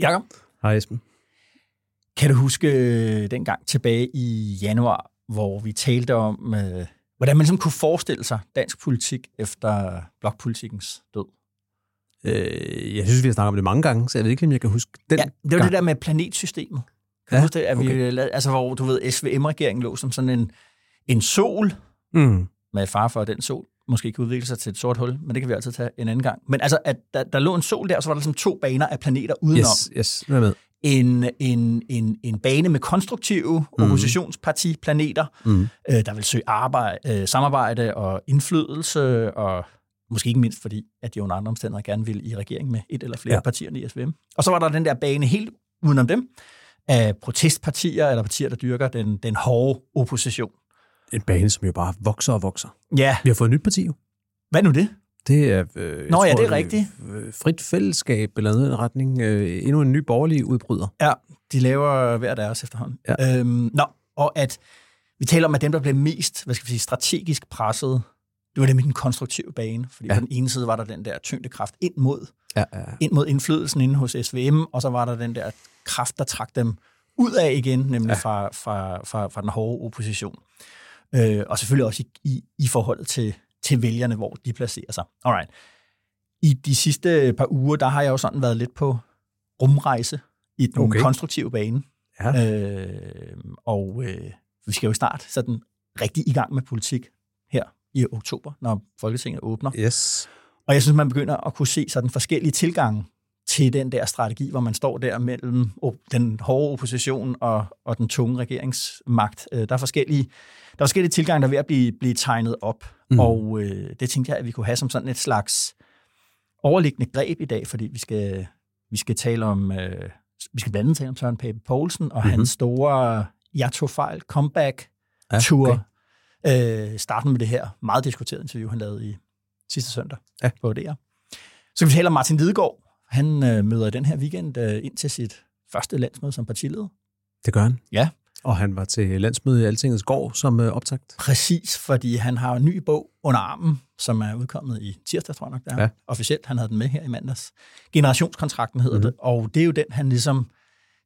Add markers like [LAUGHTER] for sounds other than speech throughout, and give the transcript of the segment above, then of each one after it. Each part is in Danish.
Jakob, Hej Esben. kan du huske øh, dengang tilbage i januar, hvor vi talte om, øh, hvordan man ligesom kunne forestille sig dansk politik efter blokpolitikens død? Øh, jeg synes, vi har snakket om det mange gange, så jeg ved ikke, om jeg kan huske den Ja, det var gang. det der med planetsystemet. Kan Ja, du huske det, at vi okay. lavede, altså hvor du ved, SVM-regeringen lå som sådan en, en sol, Mm. med far for, den sol måske kan udvikle sig til et sort hul, men det kan vi altid tage en anden gang. Men altså, at der, der lå en sol der, og så var der ligesom to baner af planeter udenom. Yes, yes, jeg med. En, en, en, en bane med konstruktive mm. oppositionspartiplaneter, Mm. øh, der vil søge arbejde, øh, samarbejde og indflydelse, og måske ikke mindst fordi, at de under andre omstændigheder gerne vil i regering med et eller flere. Ja. partier i SVM. Og så var der den der bane helt udenom dem, af protestpartier, eller partier, der dyrker den, den hårde opposition. En bane, som jo bare vokser og vokser. Ja, Vi har fået et nyt parti jo. hvad nu det? Det er, øh, Nå ja, det er rigtigt. øh, Frit fællesskab eller noget i den retning. Øh, endnu en ny borgerlig udbryder. Ja, de laver hver deres efterhånden. Ja. Øhm, nå, og at vi taler om, at dem, der blev mest hvad skal vi sige, strategisk presset, det var dem i den konstruktive bane. Fordi ja. På den ene side var der den der tyngdekraft ind mod, Ja, ja. ind mod indflydelsen inde hos SVM, og så var der den der kraft, der trak dem ud af igen, nemlig. Ja. fra, fra, fra, fra den hårde opposition. Øh, og selvfølgelig også i, i, i forhold til, til vælgerne, hvor de placerer sig. Alright. I de sidste par uger, der har jeg jo sådan været lidt på rumrejse i den okay. Konstruktive bane. ja. Øh, og øh, vi skal jo snart sådan rigtig i gang med politik her i oktober, når Folketinget åbner. Yes. Og jeg synes, man begynder at kunne se sådan forskellige tilgange til den der strategi, hvor man står der mellem den hårde opposition og, og den tunge regeringsmagt. Øh, Der er forskellige, der er forskellige tilgange, der er ved at blive, blive tegnet op, mm. Og øh, det tænkte jeg, at vi kunne have som sådan et slags overliggende greb i dag, fordi vi skal, vi skal tale om, øh, vi skal blandt andet tale om Søren Pape Poulsen og mm-hmm. hans store Jeg tog fejl comeback Ja, tour. okay. Øh, starten med det her meget diskuterede interview, han lavede i sidste søndag Ja. på DR. Så kan vi tale om Martin Lidegaard. Han øh, møder den her weekend øh, ind til sit første landsmøde som partileder. Det gør han. Ja. Og han var til landsmøde i Altingets gård som øh, optagt. Præcis, fordi han har en ny bog under armen, som er udkommet i tirsdag, tror jeg nok, det er. Ja. Officielt, han havde den med her i mandags. Generationskontrakten hedder Mhm. mm-hmm. det, og det er jo den, han ligesom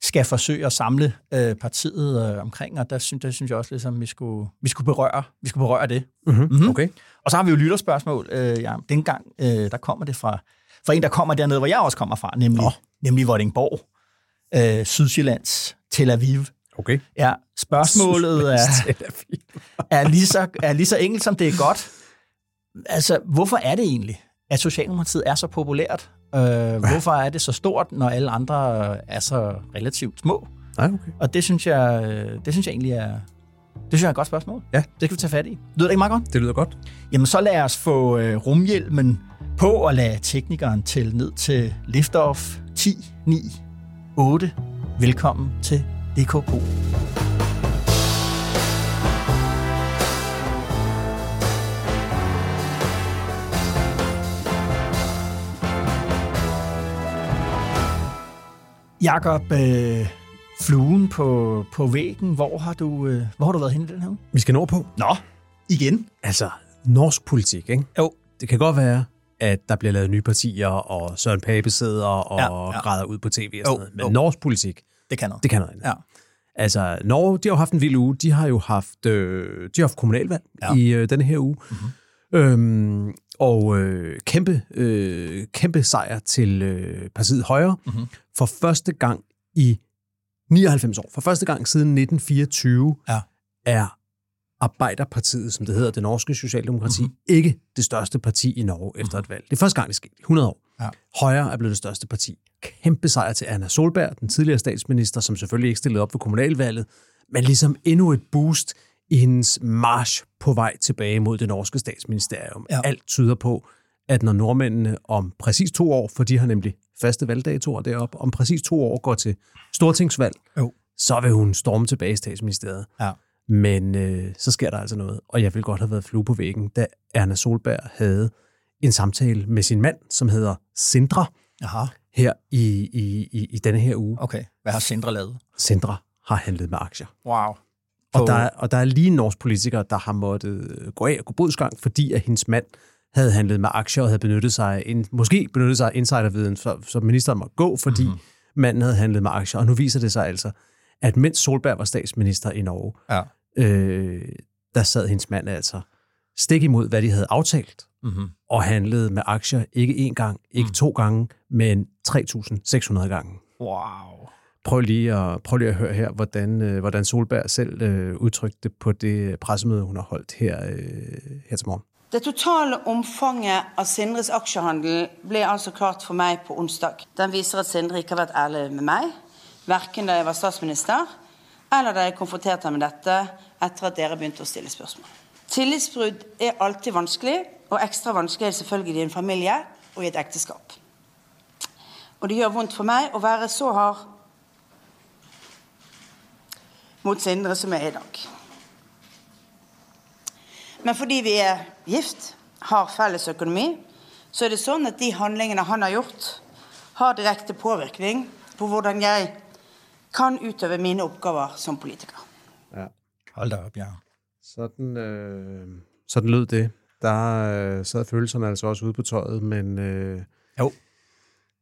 skal forsøge at samle øh, partiet øh, omkring, og der synes, der synes jeg også, ligesom, vi skulle, vi skulle berøre, vi skulle berøre det. Mm-hmm. Mhm. Okay. Og så har vi jo lytterspørgsmål. Øh, ja, dengang, øh, der kommer det fra, fra en, der kommer dernede, hvor jeg også kommer fra, nemlig, Nå. nemlig Vordingborg, øh, Sydsjællands, Tel Aviv. Okay. Ja, spørgsmålet er, er, lige så, er lige så enkelt, som det er godt. Altså, hvorfor er det egentlig, at Socialdemokratiet er så populært? Øh, hvorfor er det så stort, når alle andre er så relativt små? Nej, okay. Og det synes jeg, øh, det synes jeg egentlig er, synes jeg er et godt spørgsmål. Ja. Det skal vi tage fat i. Lyder det ikke meget godt? Det lyder godt. Jamen, så lad os få øh, rumhjelmen på og lade teknikeren tælle ned til liftoff 10, 9, 8. Velkommen til DKP. Jakob, øh, fluen på, på væggen, hvor har, du, øh, hvor har du været henne i den her uge? Vi skal nå på. Nå, igen. Altså, norsk politik, ikke? Jo. Det kan godt være, at der bliver lavet nye partier, og Søren Pape sidder og Ja, ja, græder ud på tv og Jo, sådan noget. Men jo. norsk politik, Det kan noget. det kan noget. Ja. Altså, Norge, de har jo haft en vild uge. De har jo haft, øh, de har haft kommunalvalg Ja. i øh, denne her uge. Mm-hmm. Øhm, og øh, kæmpe, øh, kæmpe sejr til øh, partiet Højre. Mhm. For første gang i 99 år, for første gang siden 1924, Ja. er Arbejderpartiet, som det hedder, det norske socialdemokrati, Mhm. mm-hmm. ikke det største parti i Norge efter et valg. Det er første gang, det skete. 100 år. Ja. Højre er blevet det største parti. Kæmpe sejr til Anna Solberg, den tidligere statsminister, som selvfølgelig ikke stillede op ved kommunalvalget, men ligesom endnu et boost i hendes march på vej tilbage mod det norske statsministerium. Ja. Alt tyder på, at når nordmændene om præcis to år, for de har nemlig faste valgdatoer deroppe, om præcis to år går til stortingsvalg, Jo. så vil hun storme tilbage i statsministeriet. Ja. Men øh, så sker der altså noget, og jeg vil godt have været flue på væggen, da Erna Solberg havde en samtale med sin mand, som hedder Sindre, Aha, her i, i, i, i denne her uge. okay. Hvad har Sindre lavet? Sindre har handlet med aktier. Wow. Og der, er- og der er lige en norsk politiker, der har måttet gå af og gå bodsgang, fordi at hendes mand havde handlet med aktier og havde benyttet sig en, måske benyttet sig af insiderviden, så, så ministeren måtte gå, fordi mm-hmm. manden havde handlet med aktier. Og nu viser det sig altså, at mens Solberg var statsminister i Norge, Ja. øh, der sad hendes mand altså stik imod, hvad de havde aftalt, Mm-hmm. og handlede med aktier ikke én gang, ikke mm. to gange, men 3.600 gange. Wow. Prøv lige at, prøv lige at høre her, hvordan, øh, hvordan Solberg selv øh, udtrykte det på det pressemøde, hun har holdt her, øh, her til morgen. Det totale omfanget av Sindres aksjehandel ble altså klart for meg på onsdag. Den viser at Sindre ikke har vært ærlig med meg, hverken da jeg var statsminister, eller da jeg konfronterte ham med dette etter at dere begynte å stille spørsmål. Tillitsbrudd er alltid vanskelig, og ekstra vanskelig er det selvfølgelig i en familie og i et ekteskap. Og det gjør vondt for meg å være så hard mot Sindre som jeg er i dag. Men fordi vi er gift, har felles økonomi, så er det sånn at de handlingene han har gjort, har direkte påvirkning på hvordan jeg kan utøve mine oppgaver som politiker. Ja. Hold da op, ja. Sådan, øh, sådan lød det. Der øh, sad følelserne altså også ude på tøjet, men øh, Jo.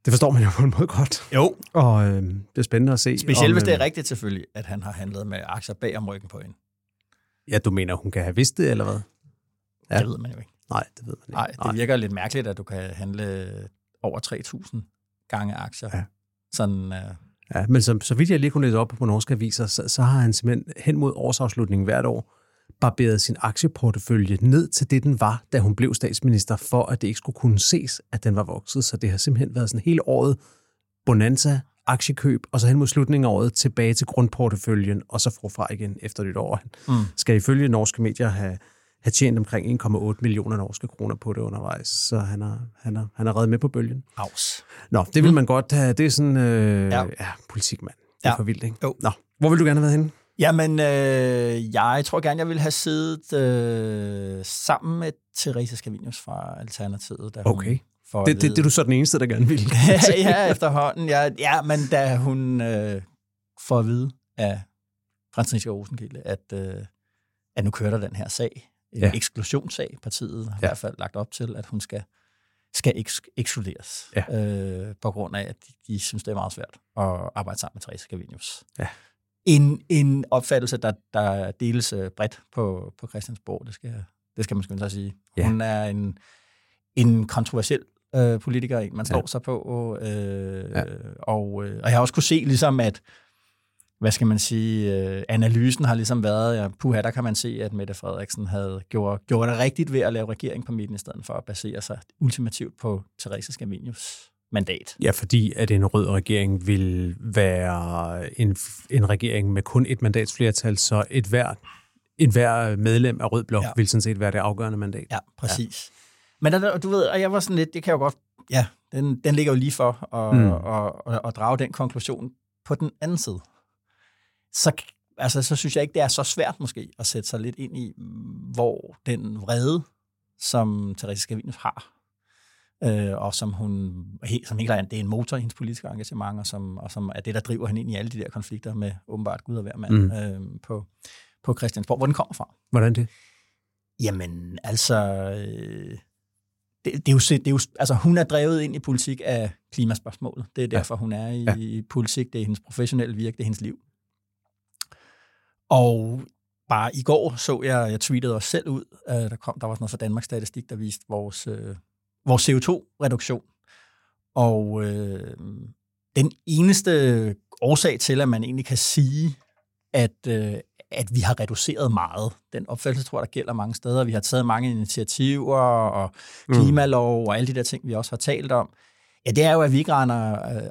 det forstår man jo på en måde godt. Jo. Og øh, det er spændende at se. Specielt om, hvis det er øh, rigtigt selvfølgelig, at han har handlet med aktier bag om ryggen på hende. Ja, du mener, hun kan have vidst det, eller hvad? Ja. Det ved man jo ikke. Nej, det ved man ikke. Nej, det virker lidt mærkeligt, at du kan handle over 3.000 gange aktier. Ja. Sådan, uh, Ja, men så, så vidt jeg lige kunne læse op på norske aviser, så, så har han simpelthen hen mod årsafslutningen hvert år barberet sin aktieportefølje ned til det, den var, da hun blev statsminister, for at det ikke skulle kunne ses, at den var vokset. Så det har simpelthen været sådan hele året bonanza, aktiekøb, og så hen mod slutningen af året tilbage til grundporteføljen, og så forfra igen efter et år. Han Mm. skal ifølge norske medier have, have tjent omkring 1,8 millioner norske kroner på det undervejs, så han har, han har, han har reddet med på bølgen. Aus. Nå, det vil man godt have. Det er sådan, øh, Ja. ja. politik, mand. Det er Ja. for vildt, ikke? Jo. Nå, hvor vil du gerne have været henne? Jamen, øh, jeg tror gerne, jeg ville have siddet øh, sammen med Therese Scavenius fra Alternativet. Da hun Får Det, det, det er du så den eneste, der gerne vil. [LAUGHS] ja, efterhånden. Ja, ja, men da hun øh, får at vide af Franziska Rosenkilde, at, øh, at nu kører der den her sag, en ja. Ja. eksklusionssag, partiet har ja. i Ja. hvert fald lagt op til, at hun skal, skal eks- ekskluderes, Ja. øh, på grund af, at de, de synes, det er meget svært at arbejde sammen med Therese Scavenius. Ja. En, en opfattelse, der, der deles øh, bredt på, på Christiansborg, det skal, det skal man skynde sig at sige. Ja. Hun er en, en kontroversiel øh, politiker, man Ja. står sig på. Øh, Ja. og, øh, og jeg har også kunne se ligesom, at hvad skal man sige, øh, analysen har ligesom været, ja, puha, der kan man se, at Mette Frederiksen havde gjort, gjort det rigtigt ved at lave regering på midten, i stedet for at basere sig ultimativt på Therese Scavenius mandat. Ja, fordi at en rød regering vil være en, en regering med kun et mandatsflertal, så et hver, et hver medlem af Rød Blok Ja. ja. vil sådan set være det afgørende mandat. Ja, præcis. Ja. Men der, du ved, og jeg var sådan lidt, det kan jeg jo godt, ja, den, den ligger jo lige for at, mm. At, at, at drage den konklusion på den anden side. Så, altså, så synes jeg ikke, det er så svært måske at sætte sig lidt ind i, hvor den vrede, som Therese Scavenius har, øh, og som hun, som helt klart, det er en motor i hendes politiske engagement, og som, og som er det, der driver hende ind i alle de der konflikter med åbenbart Gud og hver mand mm. øh, på, på Christiansborg, hvor den kommer fra. Hvordan det? Jamen, altså... Øh, det, det, er jo, det er jo, altså, hun er drevet ind i politik af klimaspørgsmålet. Det er Ja. derfor, hun er i Ja. ja. politik. Det er hendes professionelle virke, det er hendes liv. Og bare i går så jeg, jeg tweetede os selv ud, øh, der kom, der var sådan noget fra Danmarks Statistik, der viste vores, øh, vores CO2-reduktion. Og øh, den eneste årsag til, at man egentlig kan sige, at, øh, at vi har reduceret meget. Den opfattelse tror jeg, der gælder mange steder. Vi har taget mange initiativer og klimalov og alle de der ting, vi også har talt om. Ja, det er jo, at vi ikke regner, øh,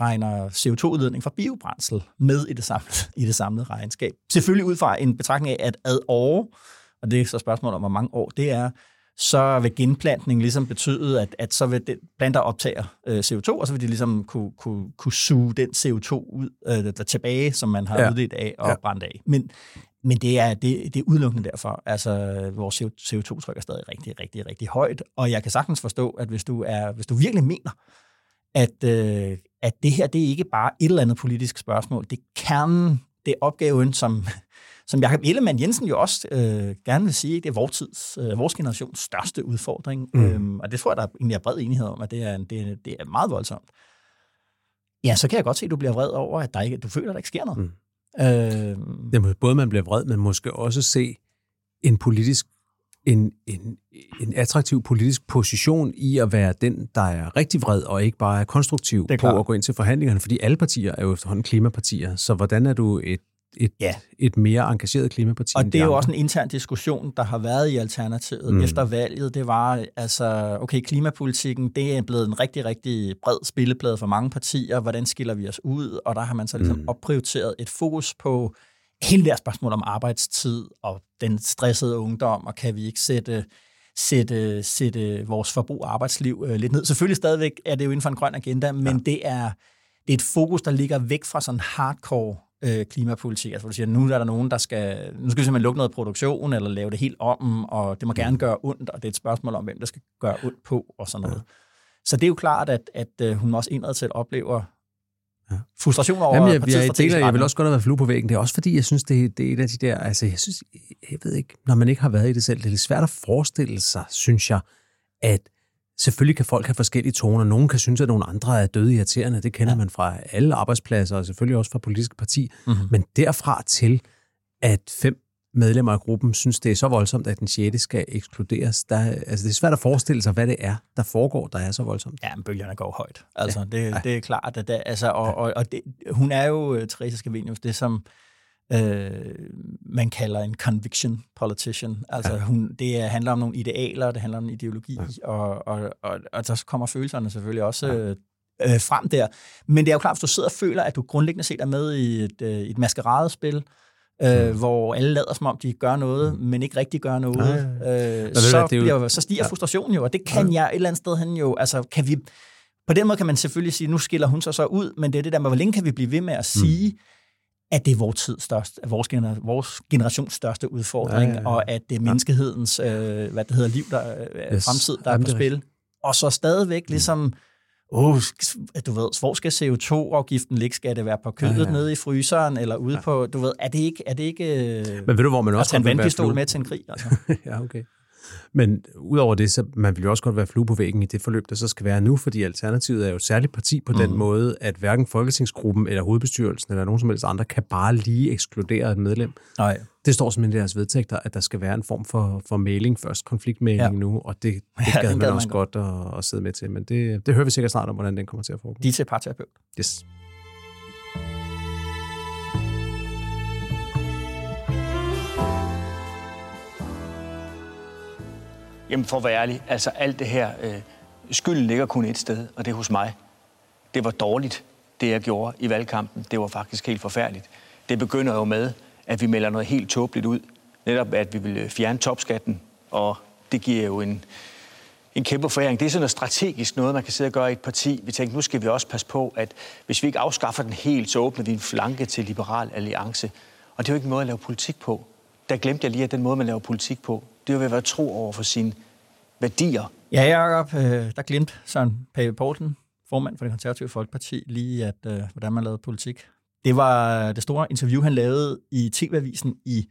regner CO2-udledning fra biobrændsel med i det, samlede, i det samlede regnskab. Selvfølgelig ud fra en betragtning af, at ad år, og det er så spørgsmålet om, hvor mange år det er, så vil genplantning ligesom betyde, at, at så vil det, planter optager øh, CO2, og så vil de ligesom kunne, kunne, kunne suge den CO2 ud øh, der tilbage, som man har ja. udledt af og ja. brændt af. Men, men det er, det, det er udelukkende derfor. Altså, vores CO2-tryk er stadig rigtig, rigtig, rigtig højt, og jeg kan sagtens forstå, at hvis du, er, hvis du virkelig mener, at, øh, at det her, det er ikke bare et eller andet politisk spørgsmål, det er kernen, det er opgaven, som, som Jacob Ellemann Jensen jo også øh, gerne vil sige, det er vores, tids, øh, vores generations største udfordring. Mm. Øhm, og det tror jeg, der egentlig er bred enighed om, at det er, det, det er meget voldsomt. Ja, så kan jeg godt se, at du bliver vred over, at der ikke, du føler, at der ikke sker noget. Mm. Øh, Jamen, både man bliver vred, men måske også se en politisk en, en, en attraktiv politisk position i at være den, der er rigtig vred og ikke bare er konstruktiv er på at gå ind til forhandlingerne, fordi alle partier er jo efterhånden klimapartier. Så hvordan er du et et, ja. et mere engageret klimaparti. Og det er jo også en intern diskussion, der har været i Alternativet mm. efter valget. Det var, altså, okay, klimapolitikken, det er blevet en rigtig, rigtig bred spilleplade for mange partier. Hvordan skiller vi os ud? Og der har man så ligesom mm. opprioriteret et fokus på hele det spørgsmål om arbejdstid og den stressede ungdom, og kan vi ikke sætte sætte, sætte vores forbrug og arbejdsliv øh, lidt ned. Selvfølgelig stadigvæk er det jo inden for en grøn agenda, men ja. det, er, det er et fokus, der ligger væk fra sådan hardcore øh, klimapolitik. Altså, hvor du siger, nu er der nogen, der skal, nu skal vi simpelthen lukke noget produktion, eller lave det helt om, og det må gerne gøre ondt, og det er et spørgsmål om, hvem der skal gøre ondt på, og sådan noget. Ja. Så det er jo klart, at, at øh, hun også indad til oplever ja. frustration over Jamen, jeg, jeg, jeg, deler, jeg vil også godt have været flue på væggen. Det er også fordi, jeg synes, det, det er et af de der, altså jeg synes, jeg ved ikke, når man ikke har været i det selv, det er lidt svært at forestille sig, synes jeg, at Selvfølgelig kan folk have forskellige toner. Nogen kan synes, at nogle andre er døde irriterende. Det kender ja. man fra alle arbejdspladser, og selvfølgelig også fra politiske parti. Mm-hmm. Men derfra til, at fem medlemmer af gruppen synes, det er så voldsomt, at den sjette skal ekskluderes. Der, altså, det er svært at forestille sig, hvad det er, der foregår, der er så voldsomt. Ja, men bølgerne går højt. Altså, ja. det, det er klart. At det, altså, og, og, og det, hun er jo, uh, Theresa Scavenius, det som øh, man kalder en conviction politician. Altså ja. hun, det handler om nogle idealer, det handler om en ideologi, ja. og, og, og, og så kommer følelserne selvfølgelig også ja. øh, frem der. Men det er jo klart, hvis du sidder og føler, at du grundlæggende set er med i et, øh, et maskeradespil, øh, hvor alle lader som om, de gør noget, mm. men ikke rigtig gør noget, ja, ja. Øh, så, det, det bliver, jo, så stiger ja. frustrationen jo, og det kan ja. jeg et eller andet sted hen jo, altså kan vi, på den måde kan man selvfølgelig sige, nu skiller hun sig så ud, men det er det der med, hvor længe kan vi blive ved med at mm. sige, mm at det er vores tids største, vores, gener, vores generations største udfordring, ja, ja, ja. og at det er menneskehedens øh, hvad det hedder, liv, der, øh, yes. fremtid, der Jamen, er på spil. Og så stadigvæk mm. ligesom, oh, du ved, hvor skal CO2-afgiften ligge? Skal det være på kødet ja, ja. nede i fryseren, eller ude ja. på, du ved, er det ikke... Er det ikke Men ved du, hvor man også kan en vandpistol med til en krig? Altså? [LAUGHS] ja, okay. Men udover det, så man vil jo også godt være flue på væggen i det forløb, der så skal være nu, fordi Alternativet er jo et særligt parti på mm. den måde, at hverken Folketingsgruppen eller hovedbestyrelsen eller nogen som helst andre kan bare lige ekskludere et medlem. Nej. Det står simpelthen i deres vedtægter, at der skal være en form for, for mailing først, konfliktmailing ja. nu, og det, det ja, gad man gad også man godt at, at sidde med til. Men det, det hører vi sikkert snart om, hvordan den kommer til at foregå. De til parterapeut. Yes. Jamen for at være ærlig, altså alt det her, øh, skylden ligger kun et sted, og det er hos mig. Det var dårligt, det jeg gjorde i valgkampen. Det var faktisk helt forfærdeligt. Det begynder jo med, at vi melder noget helt tåbeligt ud. Netop at vi vil øh, fjerne topskatten, og det giver jo en, en kæmpe foræring. Det er sådan noget strategisk noget, man kan sidde og gøre i et parti. Vi tænkte, nu skal vi også passe på, at hvis vi ikke afskaffer den helt, så åbner vi en flanke til Liberal Alliance. Og det er jo ikke en måde at lave politik på. Der glemte jeg lige, at den måde, man laver politik på, det er jo ved at være tro over for sine værdier. Ja, Jacob, øh, der glemte Søren Pape Poulsen, formand for det konservative Folkeparti, lige at, øh, hvordan man lavede politik. Det var det store interview, han lavede i TV-avisen i,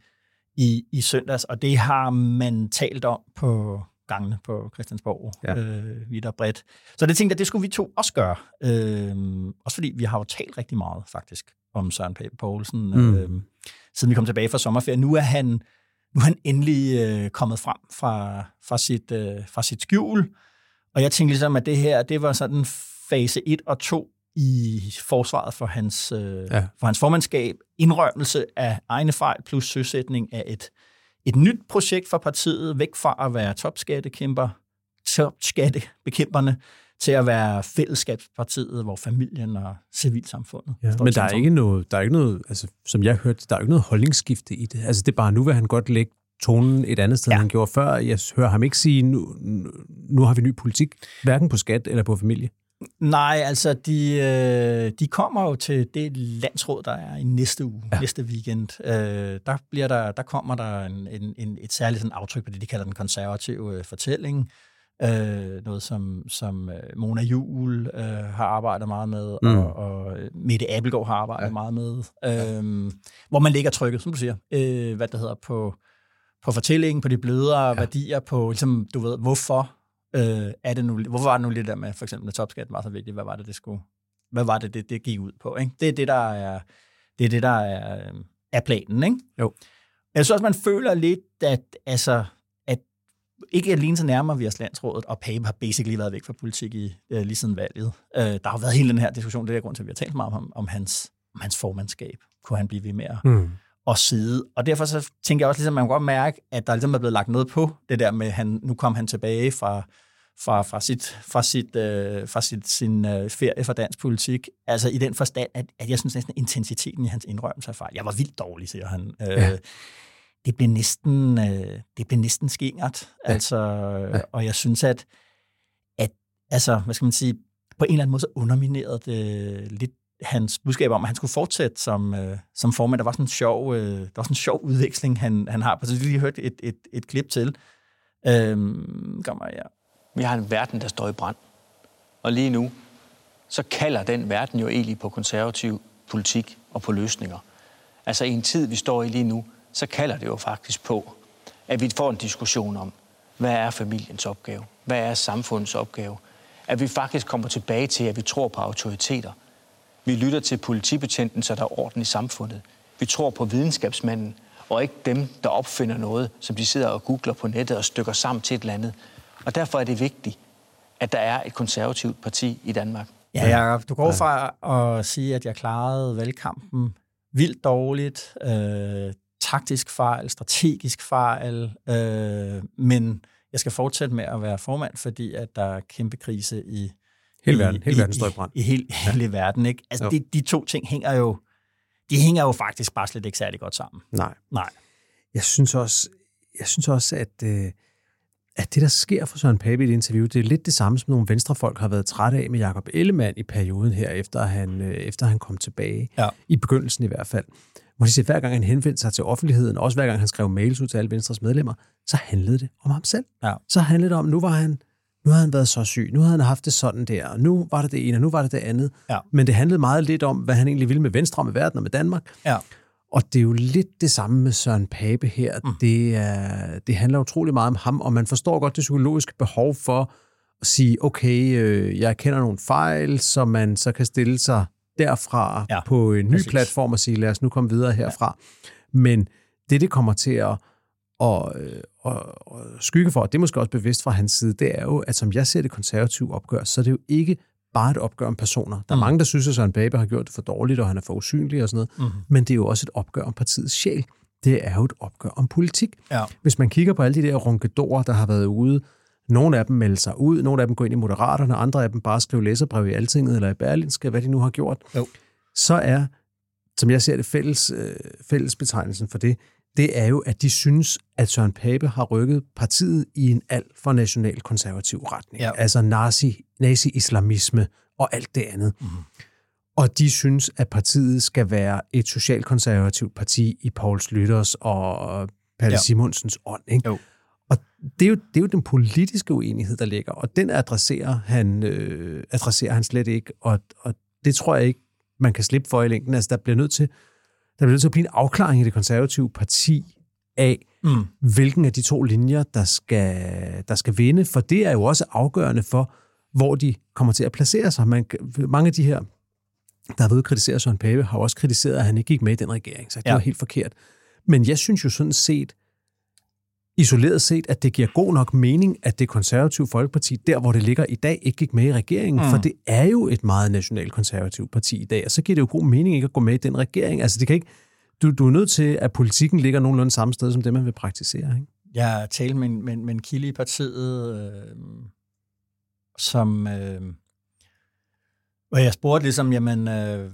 i, i søndags, og det har man talt om på gangene på Christiansborg, ja. øh, vidt og bredt. Så det tænkte jeg, det skulle vi to også gøre. Øh, også fordi vi har jo talt rigtig meget, faktisk, om Søren Pape Poulsen, mm. øh, siden vi kom tilbage fra sommerferie. Nu er han nu er han endelig øh, kommet frem fra, fra, sit, øh, fra sit skjul. Og jeg tænkte ligesom, at det her, det var sådan fase 1 og 2 i forsvaret for hans, øh, ja. for hans formandskab. Indrømmelse af egne fejl plus søsætning af et, et nyt projekt for partiet, væk fra at være topskattekæmper, topskattebekæmperne, til at være fællesskabspartiet, hvor familien og civilsamfundet ja, Men der er, ikke noget, der er ikke noget, altså, som jeg hørte, der er ikke noget holdningsskifte i det. Altså det er bare, nu vil han godt lægge tonen et andet sted, ja. end han gjorde før. Jeg hører ham ikke sige, nu, nu har vi ny politik, hverken på skat eller på familie. Nej, altså de, øh, de kommer jo til det landsråd, der er i næste uge, ja. næste weekend. Øh, der, bliver der, der kommer der en, en, en, et særligt sådan aftryk på det, de kalder den konservative øh, fortælling. Øh, noget, som, som øh, Mona Juhl øh, har arbejdet meget med, mm. og, og Mette Abelgaard har arbejdet ja. meget med. Øh, hvor man lægger trykket, som du siger, øh, hvad det hedder, på, på fortællingen, på de blødere ja. værdier, på, ligesom, du ved, hvorfor øh, er det nu, hvorfor var det nu lidt der med, for eksempel, at topskatten var så vigtigt, hvad var det, det skulle, hvad var det, det, det gik ud på, ikke? Det er det, der er, det er det, der er, er planen, ikke? Jo. Jeg synes også, man føler lidt, at, altså, ikke alene så nærmer vi os landsrådet, og Pape har basically været væk fra politik i, øh, lige siden valget. Øh, der har været hele den her diskussion, det er grund til, at vi har talt meget om, om hans, om hans formandskab. Kunne han blive ved med at, mm. at sidde? Og derfor så tænker jeg også, ligesom, at man kan godt mærke, at der ligesom er blevet lagt noget på det der med, han, nu kom han tilbage fra, fra, fra, sit, fra, sit, øh, fra sit, sin øh, ferie fra dansk politik. Altså i den forstand, at, at jeg synes næsten intensiteten i hans indrømmelse af fejl. Jeg var vildt dårlig, siger han. Øh, ja. Det blev næsten, øh, det blev næsten skingert. Ja. Altså, ja. Og jeg synes, at, at altså, hvad skal man sige, på en eller anden måde så underminerede det lidt hans budskab om, at han skulle fortsætte som, øh, som formand. Der var sådan en sjov, øh, der var sådan en sjov udveksling, han, han har. Så vi lige hørt et, et, et klip til. Øhm, kommer, ja. Vi har en verden, der står i brand. Og lige nu, så kalder den verden jo egentlig på konservativ politik og på løsninger. Altså i en tid, vi står i lige nu, så kalder det jo faktisk på, at vi får en diskussion om, hvad er familiens opgave? Hvad er samfundets opgave? At vi faktisk kommer tilbage til, at vi tror på autoriteter. Vi lytter til politibetjenten, så der er orden i samfundet. Vi tror på videnskabsmanden, og ikke dem, der opfinder noget, som de sidder og googler på nettet og stykker sammen til et eller andet. Og derfor er det vigtigt, at der er et konservativt parti i Danmark. Ja, Jacob, du går fra at sige, at jeg klarede valgkampen vildt dårligt, øh, taktisk fejl, strategisk fejl, øh, men jeg skal fortsætte med at være formand, fordi at der er kæmpe krise i hele verden, i, hele verden står i brand. I, i hele, ja. hele verden, ikke? Altså, de, de to ting hænger jo, de hænger jo faktisk bare slet ikke særlig godt sammen. Nej. Nej. Jeg synes også, jeg synes også at øh, at det, der sker for Søren Pape i det interview, det er lidt det samme, som nogle venstrefolk har været trætte af med Jakob Ellemann i perioden her, efter han, øh, efter han kom tilbage. Ja. I begyndelsen i hvert fald. Hvor de siger, hver gang han henvendte sig til offentligheden, også hver gang han skrev mails ud til alle Venstres medlemmer, så handlede det om ham selv. Ja. Så handlede det om, nu var han nu havde han været så syg, nu havde han haft det sådan der, og nu var det det ene, og nu var det det andet. Ja. Men det handlede meget lidt om, hvad han egentlig ville med Venstre, med verden og med Danmark. Ja. Og det er jo lidt det samme med Søren Pape her. Mm. Det, er, det handler utrolig meget om ham, og man forstår godt det psykologiske behov for at sige, okay, øh, jeg kender nogle fejl, så man så kan stille sig derfra ja, på en ny præcis. platform og sige, lad os nu komme videre herfra. Ja. Men det, det kommer til at, at, at, at skygge for, og det er måske også bevidst fra hans side, det er jo, at som jeg ser det konservative opgør, så er det jo ikke bare et opgør om personer. Der er mm. mange, der synes, at Søren Babe har gjort det for dårligt, og han er for usynlig og sådan noget. Mm. Men det er jo også et opgør om partiets sjæl. Det er jo et opgør om politik. Ja. Hvis man kigger på alle de der ronkedorer, der har været ude, nogle af dem melder sig ud, nogle af dem går ind i Moderaterne, andre af dem bare skriver læserbrev i Altinget eller i Berlinske, hvad de nu har gjort. Jo. Så er, som jeg ser det, fælles, øh, fællesbetegnelsen for det, det er jo, at de synes, at Søren Pape har rykket partiet i en alt for national konservativ retning. Ja. Altså nazi, nazi-islamisme og alt det andet. Mm. Og de synes, at partiet skal være et socialkonservativt parti i Paul Slytters og Palle ja. Simonsens ånd. Ikke? Jo. Det er, jo, det er jo den politiske uenighed, der ligger, og den adresserer han, øh, adresserer han slet ikke, og, og det tror jeg ikke, man kan slippe for i længden. Altså, der bliver nødt til, der bliver nødt til at blive en afklaring i det konservative parti af, mm. hvilken af de to linjer, der skal, der skal vinde, for det er jo også afgørende for, hvor de kommer til at placere sig. Man, mange af de her, der har været kritiseret Søren Pape, har også kritiseret, at han ikke gik med i den regering, så det ja. var helt forkert. Men jeg synes jo sådan set, isoleret set, at det giver god nok mening, at det konservative folkeparti, der hvor det ligger i dag, ikke gik med i regeringen. Mm. For det er jo et meget nationalkonservativt parti i dag, og så giver det jo god mening ikke at gå med i den regering. Altså det kan ikke, du, du er nødt til, at politikken ligger nogenlunde samme sted, som det, man vil praktisere. Ikke? Jeg talte med, med, med en kilde i partiet, øh, som... Øh, hvor jeg spurgte ligesom, jamen, øh,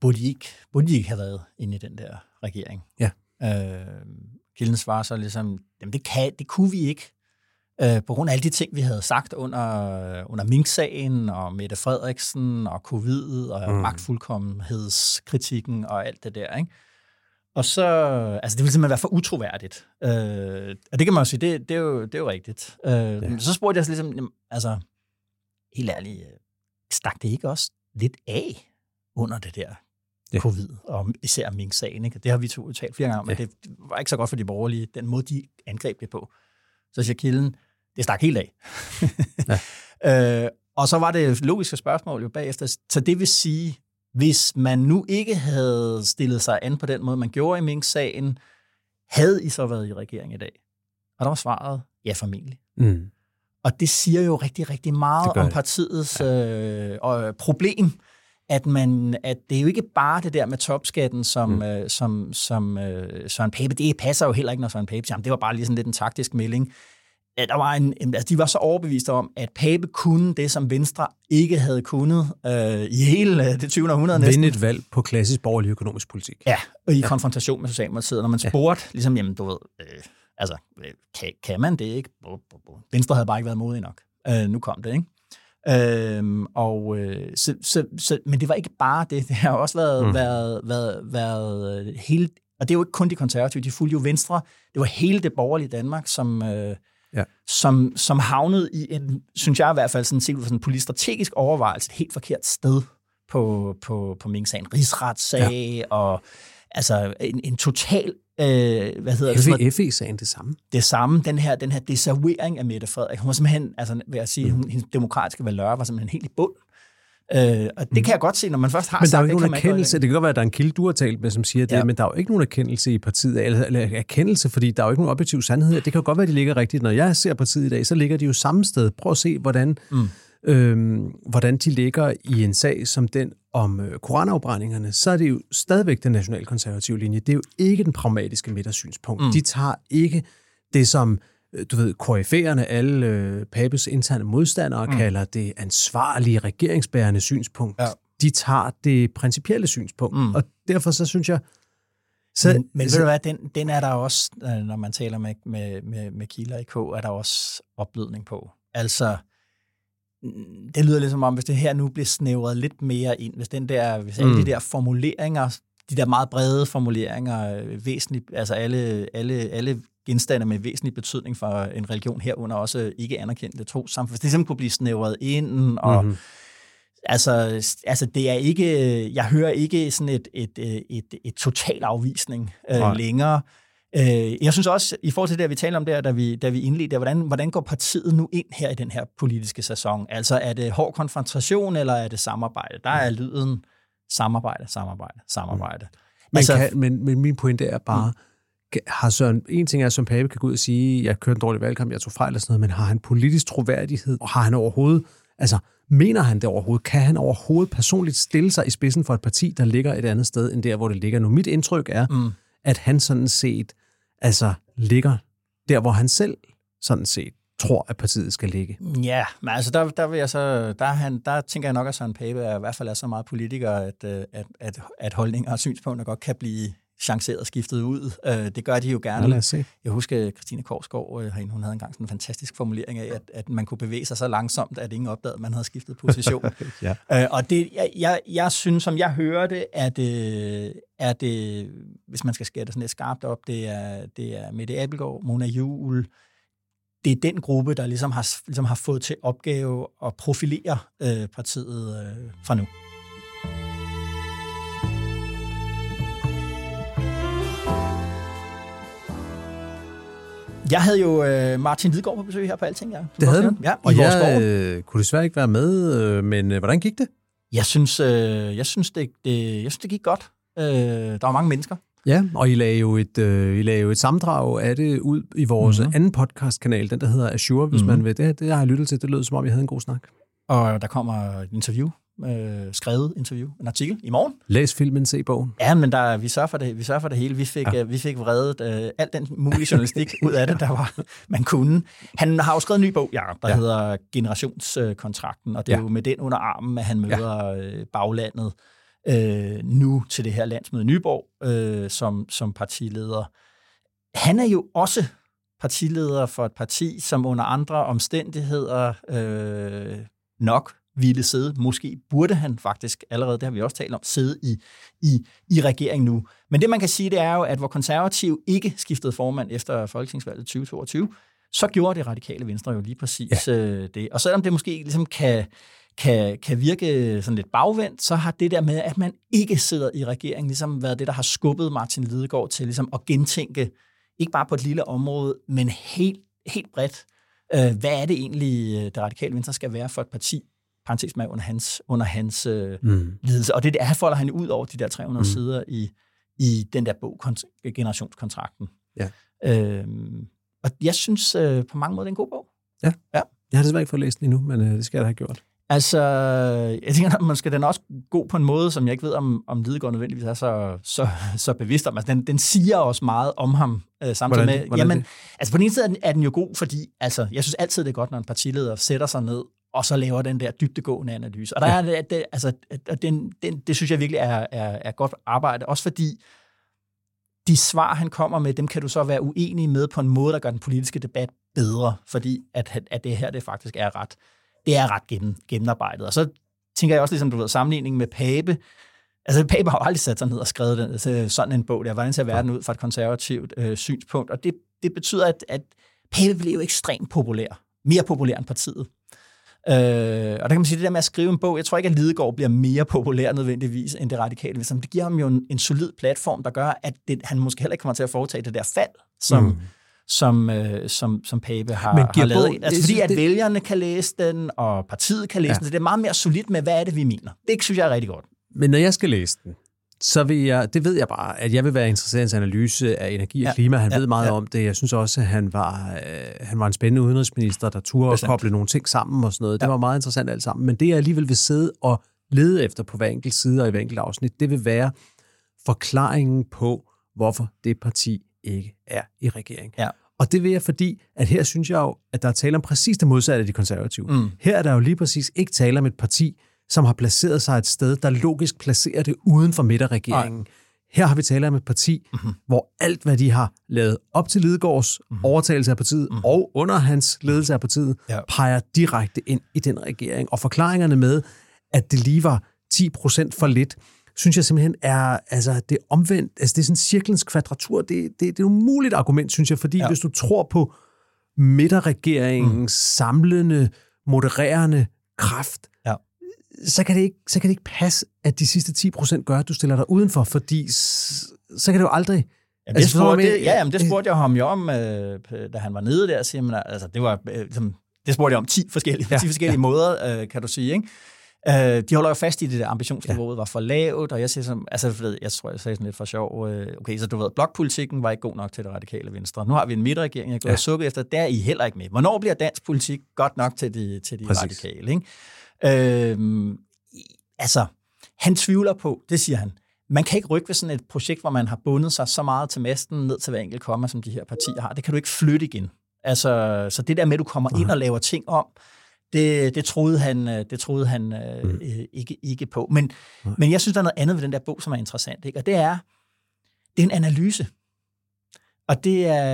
burde, I ikke, burde I ikke have været inde i den der regering? Ja. Øh, kilden svarer så ligesom, jamen det, kan, det kunne vi ikke, øh, på grund af alle de ting, vi havde sagt under, under Mink-sagen, og Mette Frederiksen, og covid, og mm. magtfuldkommenhedskritikken, og alt det der, ikke? Og så, altså det ville simpelthen være for utroværdigt. Øh, og det kan man jo sige, det, det, er, jo, det er jo rigtigt. Øh, ja. Så spurgte jeg så ligesom, jamen, altså, helt ærligt, øh, stak det ikke også lidt af under det der ja. covid, og især Mink-sagen. Ikke? Det har vi to talt flere gange om, ja. men det var ikke så godt for de borgerlige, den måde, de angreb det på. Så siger kilden, det stak helt af. ja. [LAUGHS] øh, og så var det logiske spørgsmål jo bagefter. Så det vil sige, hvis man nu ikke havde stillet sig an på den måde, man gjorde i Mink-sagen, havde I så været i regering i dag? Og der var svaret, ja, formentlig. Mm. Og det siger jo rigtig, rigtig meget om partiets ja. øh, og problem, at man at det er jo ikke bare det der med topskatten, som, mm. øh, som, som øh, Søren Pape, det passer jo heller ikke, når Søren Pape siger, det var bare lige sådan lidt en taktisk melding. At der var en, altså de var så overbeviste om, at Pape kunne det, som Venstre ikke havde kunnet øh, i hele det 20. århundrede næsten. Vinde et valg på klassisk borgerlig økonomisk politik. Ja, og i ja. konfrontation med Socialdemokratiet. Når man spurgte, ja. ligesom, jamen du ved, øh, altså, kan, kan man det ikke? Venstre havde bare ikke været modig nok. Øh, nu kom det, ikke? Øhm, og, øh, så, så, så, men det var ikke bare det. [LAUGHS] Det har også været, mm. været, været, været øh, hele... Og det er jo ikke kun de konservative, de fulgte jo Venstre. Det var hele det borgerlige Danmark, som, øh, ja. som, som havnede i en, synes jeg i hvert fald, sådan set sådan en politisk strategisk overvejelse, et helt forkert sted på, på, på Mink-sagen. Rigsretssag ja. og altså en, en total Øh, hvad hedder det? FE-sagen det samme. Det samme, den her, den her desavouering af Mette Frederik. Hun var simpelthen, altså vil jeg sige, mm. hendes demokratiske valør var simpelthen helt i bund. Øh, og det mm. kan jeg godt se, når man først har men der er jo ikke nogen erkendelse. Det kan godt være, at der er en kilde, du har talt med, som siger det, ja. men der er jo ikke nogen erkendelse i partiet, eller, eller erkendelse, fordi der er jo ikke nogen objektiv sandhed. Det kan jo godt være, at de ligger rigtigt. Når jeg ser partiet i dag, så ligger de jo samme sted. Prøv at se, hvordan, mm. Øhm, hvordan de ligger i en sag som den om øh, koranafbrændingerne, så er det jo stadigvæk den nationalkonservative linje. Det er jo ikke den pragmatiske midtersynspunkt. Mm. De tager ikke det, som øh, du ved, KF'erne, alle øh, Papes interne modstandere, mm. kalder det ansvarlige regeringsbærende synspunkt. Ja. De tager det principielle synspunkt. Mm. Og derfor så synes jeg... Så, men, men ved du hvad, den, den er der også, øh, når man taler med, med, med, med Kieler i K, er der også opblødning på. Altså, det lyder lidt som om, hvis det her nu bliver snævret lidt mere ind, hvis, den der, hvis alle mm. de der formuleringer, de der meget brede formuleringer, øh, væsentligt, altså alle, alle, alle genstande med væsentlig betydning for en religion herunder også ikke anerkendte trossamfund, hvis det simpelthen kunne blive snævret ind, og mm-hmm. Altså, altså, det er ikke, jeg hører ikke sådan et, et, et, et, et total afvisning øh, længere. Øh, jeg synes også, i forhold til det, vi talte om der, da vi, da vi indledte, hvordan, hvordan går partiet nu ind her i den her politiske sæson? Altså, er det hård konfrontation, eller er det samarbejde? Der er lyden samarbejde, samarbejde, samarbejde. Mm. Men, altså, kan, men, men min pointe er bare, mm. har Søren, en ting er, at Søren Pape kan gå ud og sige, jeg kørte en dårlig valgkamp, jeg tog fejl og sådan noget, men har han politisk troværdighed, og har han overhovedet, altså, mener han det overhovedet? Kan han overhovedet personligt stille sig i spidsen for et parti, der ligger et andet sted, end der, hvor det ligger nu? Mit indtryk er, mm. at han sådan set altså ligger der, hvor han selv sådan set tror, at partiet skal ligge. Ja, men altså der, der, vil jeg så, der, han, der tænker jeg nok, at Søren Pape er, i hvert fald er så meget politiker, at, øh, at, at, at holdninger og synspunkter godt kan blive chanceret skiftet ud. Øh, det gør de jo gerne. Ja, lad os se. Jeg husker, Christine Korsgaard, øh, hun havde engang sådan en fantastisk formulering af, at, at man kunne bevæge sig så langsomt, at ingen opdagede, at man havde skiftet position. [LAUGHS] ja. øh, og det, jeg, jeg, jeg synes, som jeg hører det, at øh, er det, hvis man skal skære det sådan lidt skarpt op, det er, det er Mette Abelgaard, Mona Juhl, det er den gruppe, der ligesom har, ligesom har fået til opgave at profilere øh, partiet øh, fra nu. Jeg havde jo øh, Martin Hvidgaard på besøg her på Alting. Ja, det havde du? Ja, og jeg øh, kunne desværre ikke være med, øh, men øh, hvordan gik det? Jeg synes, øh, jeg synes, det, det, jeg synes, det gik godt. Øh, der var mange mennesker. Ja, og I lagde jo et, øh, I lagde jo et samdrag af det ud i vores mm-hmm. anden podcastkanal, den der hedder Azure, hvis mm-hmm. man vil. Det, det har jeg lyttet til. Det lød som om, jeg havde en god snak. Og der kommer et interview øh, skrevet interview, en artikel i morgen. Læs filmen, se bogen. Ja, men der, vi, sørger for det, vi sørger for det hele. Vi fik, ja. øh, vi fik vredet øh, alt den mulige journalistik ud af det, der var, man kunne. Han har jo skrevet en ny bog, Jacob, der ja. hedder Generationskontrakten, og det er ja. jo med den under armen, at han møder ja. øh, baglandet øh, nu til det her landsmøde Nyborg øh, som, som partileder. han er jo også partileder for et parti, som under andre omstændigheder øh, nok ville sidde, måske burde han faktisk allerede, det har vi også talt om, sidde i, i, i regeringen nu. Men det man kan sige, det er jo, at hvor konservativ ikke skiftede formand efter Folketingsvalget 2022, så gjorde det radikale venstre jo lige præcis ja. øh, det. Og selvom det måske ligesom kan, kan, kan virke sådan lidt bagvendt, så har det der med, at man ikke sidder i regeringen, ligesom været det, der har skubbet Martin Lidegaard til ligesom at gentænke, ikke bare på et lille område, men helt, helt bredt, øh, hvad er det egentlig, øh, det radikale venstre skal være for et parti, parentes med under hans, under hans øh, mm. ledelse. Og det, det er, folder han ud over de der 300 mm. sider i, i den der bog, generationskontrakten. Ja. Øhm, og jeg synes øh, på mange måder, det er en god bog. Ja. ja. Jeg har desværre ikke fået læst den endnu, men øh, det skal jeg da have gjort. Altså, jeg tænker, at man skal den også god på en måde, som jeg ikke ved, om, om Lidegaard nødvendigvis er så, så, så bevidst om. Altså, den, den siger også meget om ham, øh, samtidig hvordan, med... Hvordan jamen, altså, på den ene side er den jo god, fordi altså, jeg synes altid, det er godt, når en partileder sætter sig ned og så laver den der dybtegående analyse. Og der er det, det altså, den, den, det synes jeg virkelig er, er, er godt arbejde, også fordi de svar, han kommer med, dem kan du så være uenig med på en måde, der gør den politiske debat bedre, fordi at, at det her det faktisk er ret, det er ret gennem, gennemarbejdet. Og så tænker jeg også, ligesom du ved, sammenligning med Pape, Altså, Pape har jo aldrig sat sig ned og skrevet den, altså, sådan en bog der. Hvordan ser verden ud fra et konservativt øh, synspunkt? Og det, det betyder, at, at Pape blev ekstremt populær. Mere populær end partiet. Øh, og der kan man sige, det der med at skrive en bog, jeg tror ikke, at Lidegaard bliver mere populær nødvendigvis end det radikale. Men det giver ham jo en, en solid platform, der gør, at det, han måske heller ikke kommer til at foretage det der fald, som, mm. som, øh, som, som Pape har, Men har lavet. Bog, altså, fordi at det... vælgerne kan læse den, og partiet kan læse ja. den. Så det er meget mere solidt med, hvad er det, vi mener. Det synes jeg er rigtig godt. Men når jeg skal læse den, så vil jeg, det ved jeg bare, at jeg vil være interesseret i hans analyse af energi og ja, klima. Han ja, ved meget ja. om det. Jeg synes også, at han var, øh, han var en spændende udenrigsminister, der turde at koble nogle ting sammen og sådan noget. Det ja. var meget interessant alt sammen. Men det, jeg alligevel vil sidde og lede efter på hver enkelt side og i hver enkelt afsnit, det vil være forklaringen på, hvorfor det parti ikke er i regering. Ja. Og det vil jeg, fordi at her synes jeg jo, at der er tale om præcis det modsatte af de konservative. Mm. Her er der jo lige præcis ikke tale om et parti, som har placeret sig et sted, der logisk placerer det uden for midterregeringen. Nej. Her har vi tale om et parti, mm-hmm. hvor alt, hvad de har lavet op til Lidegaards mm-hmm. overtagelse af partiet mm-hmm. og under hans ledelse af partiet, ja. peger direkte ind i den regering. Og forklaringerne med, at det lige var 10 procent for lidt, synes jeg simpelthen er, altså det er omvendt, altså det er sådan cirklens kvadratur, det, det, det er et umuligt argument, synes jeg, fordi ja. hvis du tror på midterregeringens mm. samlende, modererende kraft, så kan, det ikke, så kan det ikke passe, at de sidste 10% gør, at du stiller dig udenfor, fordi så kan det jo aldrig... Ja, det, altså, spurgte, det, ja, jamen, det spurgte jeg ham jo om, øh, da han var nede der. Siger man, altså, det, var, øh, ligesom, det spurgte jeg om 10 forskellige, ja, 10 forskellige ja. måder, øh, kan du sige. Ikke? Øh, de holder jo fast i det der ambitionsniveauet ja. var for lavt, og jeg siger som, altså jeg tror, jeg sagde sådan lidt for sjov, øh, okay, så du ved, blokpolitikken var ikke god nok til det radikale venstre. Nu har vi en midterregering, jeg går ja. sukket efter, der er I heller ikke med. Hvornår bliver dansk politik godt nok til de, til de radikale? Ikke? Øh, altså, han tvivler på, det siger han, man kan ikke rykke ved sådan et projekt, hvor man har bundet sig så meget til masten ned til hver enkelt komma, som de her partier har. Det kan du ikke flytte igen. Altså, så det der med, at du kommer ind og laver ting om, det, det troede han, øh, det troede han øh, mm. øh, ikke, ikke på. Men, men jeg synes, der er noget andet ved den der bog, som er interessant. Ikke? Og det er, det er en analyse. Og det er,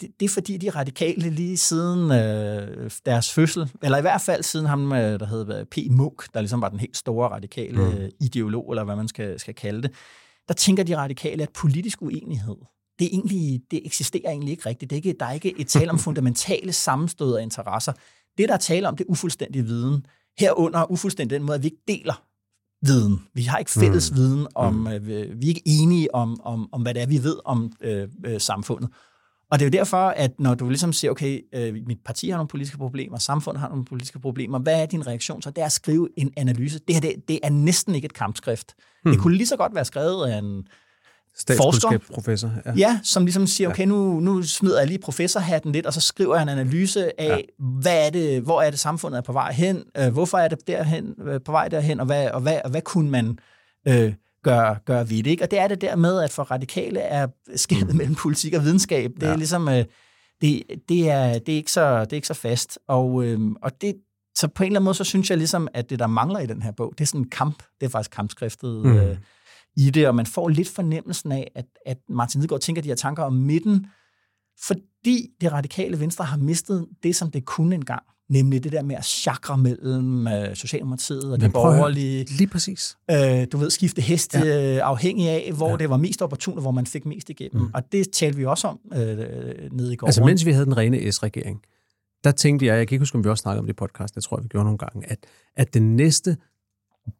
det, det er fordi, de radikale lige siden øh, deres fødsel, eller i hvert fald siden ham, øh, der hed P. Munk, der ligesom var den helt store radikale mm. ideolog, eller hvad man skal, skal kalde det, der tænker de radikale, at politisk uenighed, det, er egentlig, det eksisterer egentlig ikke rigtigt. Det er ikke, der er ikke et tale om [LAUGHS] fundamentale sammenstød af interesser. Det, der er tale om, det er ufuldstændig viden. Herunder ufuldstændig den måde, at vi ikke deler viden. Vi har ikke fælles mm. viden om, mm. øh, vi er ikke enige om, om, om, hvad det er, vi ved om øh, øh, samfundet. Og det er jo derfor, at når du ligesom siger, okay, øh, mit parti har nogle politiske problemer, samfundet har nogle politiske problemer, hvad er din reaktion? Så det er at skrive en analyse. Det her, det, det er næsten ikke et kampskrift. Mm. Det kunne lige så godt være skrevet af en Statskundskabsprofessor. Ja. ja, som ligesom siger, okay, nu, nu smider jeg lige professorhatten lidt, og så skriver jeg en analyse af, ja. hvad er det, hvor er det samfundet er på vej hen, øh, hvorfor er det derhen, øh, på vej derhen, og hvad, og hvad, og hvad kunne man øh, gøre, gøre ved det. Ikke? Og det er det der med, at for radikale er skædet mm. mellem politik og videnskab, det ja. er ligesom, øh, det, det, er, det, er ikke så, det er ikke så fast. Og, øh, og det, så på en eller anden måde, så synes jeg ligesom, at det, der mangler i den her bog, det er sådan en kamp, det er faktisk kampskriftet, mm. øh, i det, og man får lidt fornemmelsen af, at, at Martin Lidegaard tænker de her tanker om midten, Fordi det radikale venstre har mistet det, som det kunne engang. Nemlig det der med at chakre mellem øh, Socialdemokratiet og de borgerlige. Lige præcis. Øh, du ved, skifte hest ja. øh, afhængig af, hvor ja. det var mest opportunt, og hvor man fik mest igennem. Mm. Og det talte vi også om øh, nede i går. Altså mens vi havde den rene S-regering, der tænkte jeg, jeg kan ikke huske, om vi også snakkede om det i podcast, jeg tror, vi gjorde nogle gange, at, at den næste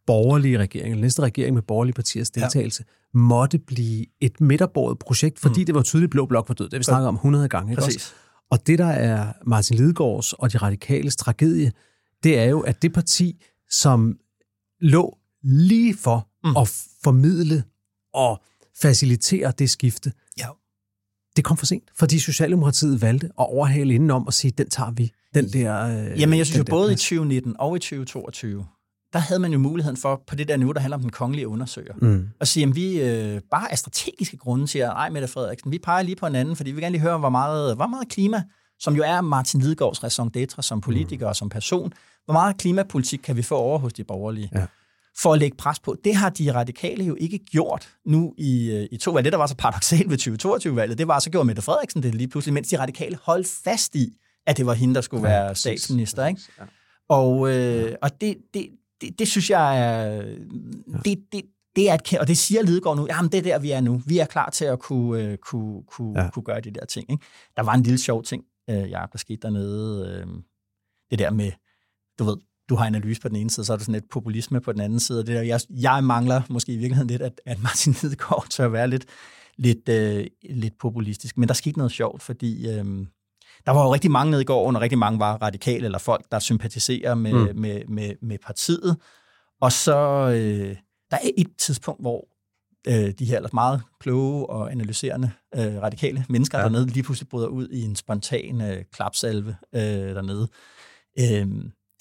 borgerlige regering, den næste regering med borgerlige partiers deltagelse, ja. måtte blive et midterbordet projekt, fordi mm. det var tydeligt, blå blok var død. Det har vi snakket om 100 gange. Ikke Præcis. Også? Og det, der er Martin Lidegaards og de radikales tragedie, det er jo, at det parti, som lå lige for mm. at formidle og facilitere det skifte, ja. det kom for sent, fordi Socialdemokratiet valgte at overhale indenom og sige, den tager vi. Den der, øh, Jamen, jeg synes jo både plads. i 2019 og i 2022, der havde man jo muligheden for, på det der niveau, der handler om den kongelige undersøger, mm. at sige, at vi øh, bare af strategiske grunde siger, ej Mette Frederiksen, vi peger lige på en anden, fordi vi vil gerne lige høre, hvor meget, hvor meget klima, som jo er Martin Lidegaards raison d'etre som politiker mm. og som person, hvor meget klimapolitik kan vi få over hos de borgerlige? Ja. For at lægge pres på. Det har de radikale jo ikke gjort nu i, øh, i to valg. Det, der var så paradoxalt ved 2022-valget, det var, så gjorde Mette Frederiksen det lige pludselig, mens de radikale holdt fast i, at det var hende, der skulle ja, være statsminister. Ikke? Ja. Og, øh, og det, det, det, det synes jeg er... Det, det, det er et, og det siger Lidegaard nu, jamen det er der, vi er nu. Vi er klar til at kunne, øh, kunne, kunne, ja. kunne gøre de der ting. Ikke? Der var en lille sjov ting, øh, Jacob, der skete dernede. Øh, det der med, du ved, du har analyse på den ene side, så er der sådan lidt populisme på den anden side. Det der, jeg, jeg mangler måske i virkeligheden lidt, at, at Martin Lidegaard [LAUGHS] tør være lidt, lidt, øh, lidt populistisk. Men der skete noget sjovt, fordi øh, der var jo rigtig mange nede i går, og rigtig mange var radikale, eller folk, der sympatiserer med, mm. med, med, med partiet. Og så øh, der er et tidspunkt, hvor øh, de her ellers meget kloge og analyserende øh, radikale mennesker ja. dernede lige pludselig bryder ud i en spontan øh, klapsalve øh, dernede. Øh,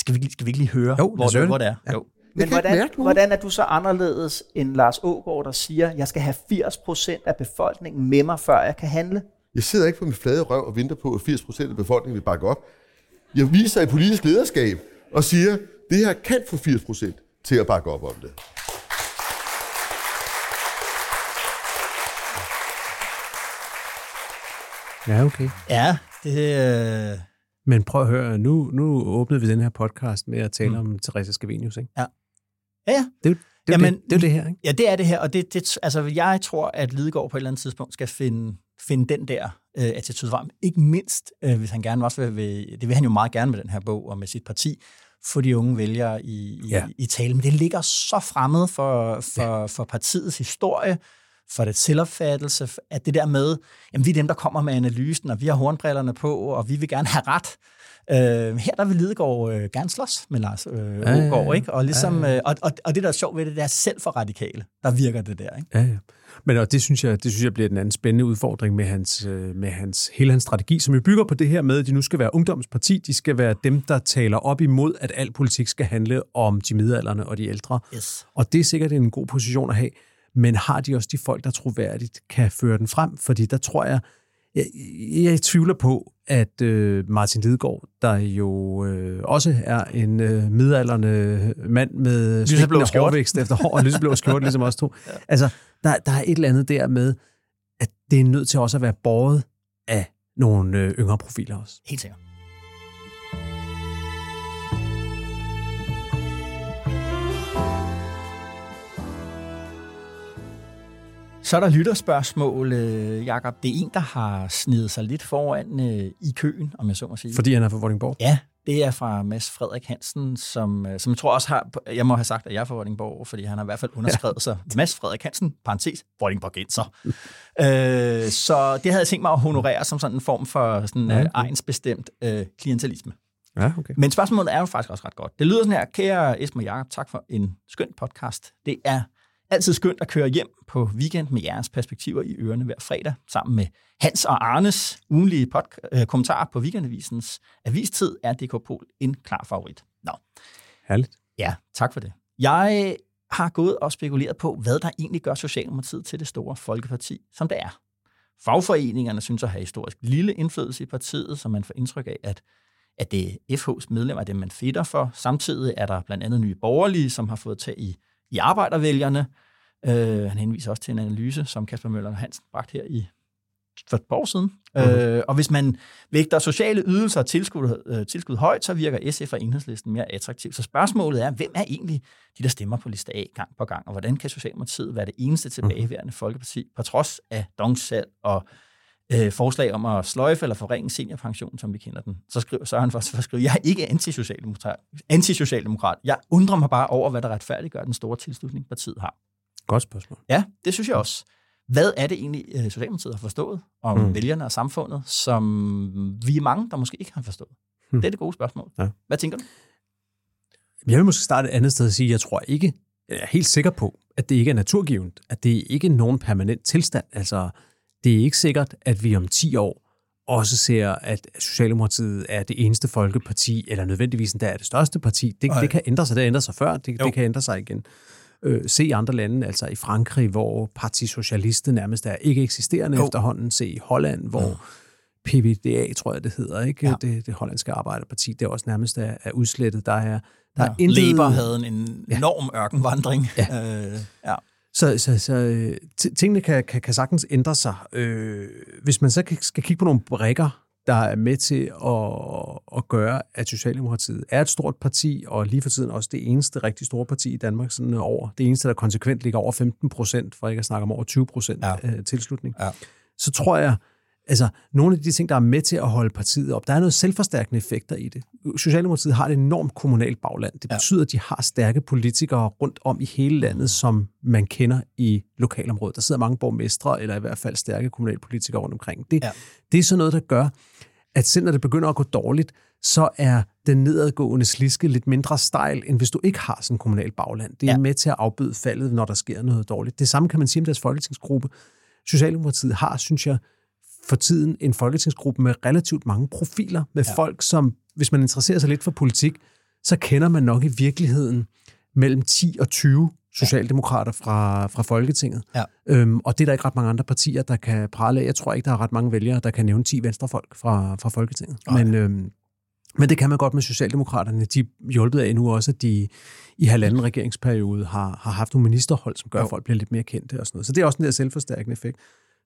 skal, vi, skal vi ikke lige høre, jo, hvor, det, hvor det er? Ja. Jo. Men hvordan, hvordan er du så anderledes end Lars Ågaard, der siger, jeg skal have 80% af befolkningen med mig, før jeg kan handle? Jeg sidder ikke på min flade røv og venter på, at 80% af befolkningen vil bakke op. Jeg viser et politisk lederskab og siger, det her kan få 80% til at bakke op om det. Ja, okay. Ja, det... Øh... Men prøv at høre, nu, nu åbnede vi den her podcast med at tale mm. om Teresa Scavenius, ikke? Ja. Ja, ja. Det, det, Jamen, det, det er det her, ikke? Ja, det er det her, og det, det, altså, jeg tror, at Lidegaard på et eller andet tidspunkt skal finde, finde den der øh, attitude frem. Ikke mindst, øh, hvis han gerne også vil, vil, det vil han jo meget gerne med den her bog og med sit parti, for de unge vælgere i, i, ja. i tale. Men det ligger så fremmed for, for, ja. for partiets historie, for det selvopfattelse, at det der med, jamen vi er dem, der kommer med analysen, og vi har hornbrillerne på, og vi vil gerne have ret. Øh, her der vil Lidegaard øh, gerne slås med Lars øh, ja, ja, ja. ikke? Og, ligesom, ja, ja. Øh, og, og, og det, der er sjovt ved det, det er selv for radikale, der virker det der. Ikke? Ja, ja. Men og det synes jeg, det synes jeg bliver den anden spændende udfordring med hans, øh, med hans, hele hans strategi, som jo bygger på det her med, at de nu skal være ungdomsparti, de skal være dem, der taler op imod, at al politik skal handle om de midalderne og de ældre. Yes. Og det er sikkert en god position at have. Men har de også de folk, der troværdigt kan føre den frem? Fordi der tror jeg, jeg, jeg tvivler på, at øh, Martin Lidegaard, der jo øh, også er en øh, midalderne mand med lyseblå hårvækst efter hår og lyseblå [LAUGHS] skjort, ligesom os to. ja. Altså, der, der er et eller andet der med, at det er nødt til også at være båret af nogle øh, yngre profiler også. Helt sikkert. Så er der lytterspørgsmål, øh, Jakob. Det er en, der har snedet sig lidt foran øh, i køen, om jeg så må sige. Fordi han er fra Vordingborg? Ja, det er fra Mads Frederik Hansen, som, øh, som jeg tror også har, jeg må have sagt, at jeg er fra Vordingborg, fordi han har i hvert fald underskrevet ja. sig. Mads Frederik Hansen, parentes, Vordingborgenser. øh, så det havde jeg tænkt mig at honorere som sådan en form for sådan, ja, okay. egensbestemt øh, klientalisme. Ja, okay. Men spørgsmålet er jo faktisk også ret godt. Det lyder sådan her, kære Esmer Jakob, tak for en skøn podcast. Det er Altid skønt at køre hjem på weekend med jeres perspektiver i ørerne hver fredag, sammen med Hans og Arnes ugenlige pod- øh, kommentarer på Weekendavisens avistid, er DK Pol en klar favorit. Nå. Herligt. Ja, tak for det. Jeg har gået og spekuleret på, hvad der egentlig gør Socialdemokratiet til det store folkeparti, som det er. Fagforeningerne synes at have historisk lille indflydelse i partiet, så man får indtryk af, at, at det er FH's medlemmer, det man fitter for. Samtidig er der blandt andet nye borgerlige, som har fået tag i i arbejdervælgerne. Øh, han henviser også til en analyse, som Kasper Møller Hansen bragt her i for et par år siden. Mm-hmm. Øh, og hvis man vægter sociale ydelser og tilskud, øh, tilskud højt, så virker SF og enhedslisten mere attraktivt. Så spørgsmålet er, hvem er egentlig de, der stemmer på liste A gang på gang, og hvordan kan Socialdemokratiet være det eneste tilbageværende folkeparti, på trods af dongssalg og øh, forslag om at sløjfe eller forringe seniorpensionen, som vi kender den. Så skriver Søren først for at skrive, jeg er ikke antisocialdemokrat. antisocialdemokrat. Jeg undrer mig bare over, hvad der retfærdiggør den store tilslutning, partiet har. Godt spørgsmål. Ja, det synes jeg også. Hvad er det egentlig, øh, Socialdemokratiet har forstået om mm. vælgerne og samfundet, som vi er mange, der måske ikke har forstået? Mm. Det er det gode spørgsmål. Ja. Hvad tænker du? Jeg vil måske starte et andet sted og sige, at jeg tror ikke, jeg er helt sikker på, at det ikke er naturgivet, at det ikke er nogen permanent tilstand. Altså, det er ikke sikkert, at vi om 10 år også ser, at Socialdemokratiet er det eneste folkeparti, eller nødvendigvis endda er det største parti. Det, det kan ændre sig. Det ændrer sig før. Det, det kan ændre sig igen. Øh, se andre lande, altså i Frankrig, hvor Parti Socialiste nærmest er ikke eksisterende oh. efterhånden. Se i Holland, hvor mm. PVDA, tror jeg det hedder, ikke? Ja. Det, det hollandske arbejderparti, det er også nærmest er, er udslettet. Der er, der ja. er intet... Labour havde en enorm ja. ørkenvandring. Ja. Øh, ja. Så, så, så øh, tingene kan, kan, kan sagtens ændre sig. Øh, hvis man så skal kigge på nogle brækker, der er med til at, at gøre, at Socialdemokratiet er et stort parti, og lige for tiden også det eneste rigtig store parti i Danmark, sådan over, det eneste, der konsekvent ligger over 15 procent, for ikke at snakke om over 20 procent ja. tilslutning, ja. så tror jeg, altså, nogle af de ting, der er med til at holde partiet op, der er noget selvforstærkende effekter i det. Socialdemokratiet har et enormt kommunalt bagland. Det betyder, ja. at de har stærke politikere rundt om i hele landet, som man kender i lokalområdet. Der sidder mange borgmestre, eller i hvert fald stærke kommunalpolitikere rundt omkring. Det, ja. det er sådan noget, der gør, at selv når det begynder at gå dårligt, så er den nedadgående sliske lidt mindre stejl, end hvis du ikke har sådan en kommunal bagland. Det er ja. med til at afbøde faldet, når der sker noget dårligt. Det samme kan man sige om deres folketingsgruppe. Socialdemokratiet har, synes jeg, for tiden en folketingsgruppe med relativt mange profiler, med ja. folk, som, hvis man interesserer sig lidt for politik, så kender man nok i virkeligheden mellem 10 og 20 socialdemokrater fra, fra Folketinget. Ja. Øhm, og det er der ikke ret mange andre partier, der kan prale af. Jeg tror ikke, der er ret mange vælgere, der kan nævne 10 venstrefolk fra, fra Folketinget. Okay. Men, øhm, men det kan man godt med Socialdemokraterne. De er hjulpet af nu også, at de i halvanden regeringsperiode har, har haft nogle ministerhold, som gør, at folk bliver lidt mere kendte og sådan noget. Så det er også en der selvforstærkende effekt.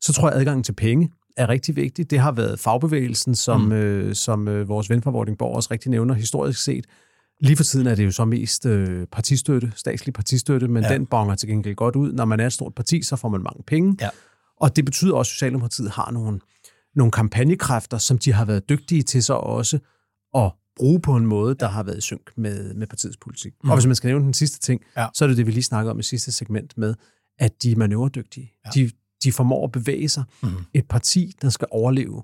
Så tror jeg, at adgangen til penge er rigtig vigtig. Det har været fagbevægelsen, som, mm. øh, som øh, vores ven fra Vordingborg også rigtig nævner historisk set. Lige for tiden er det jo så mest øh, partistøtte, statslig partistøtte, men ja. den bonger til gengæld godt ud. Når man er et stort parti, så får man mange penge. Ja. Og det betyder også, at Socialdemokratiet har nogle, nogle kampagnekræfter, som de har været dygtige til så også at bruge på en måde, der har været i synk med, med partiets politik. Mm. Og hvis man skal nævne den sidste ting, ja. så er det det, vi lige snakkede om i sidste segment med, at de er manøvredygtige. Ja. De, de formår at bevæge sig. Mm. Et parti, der skal overleve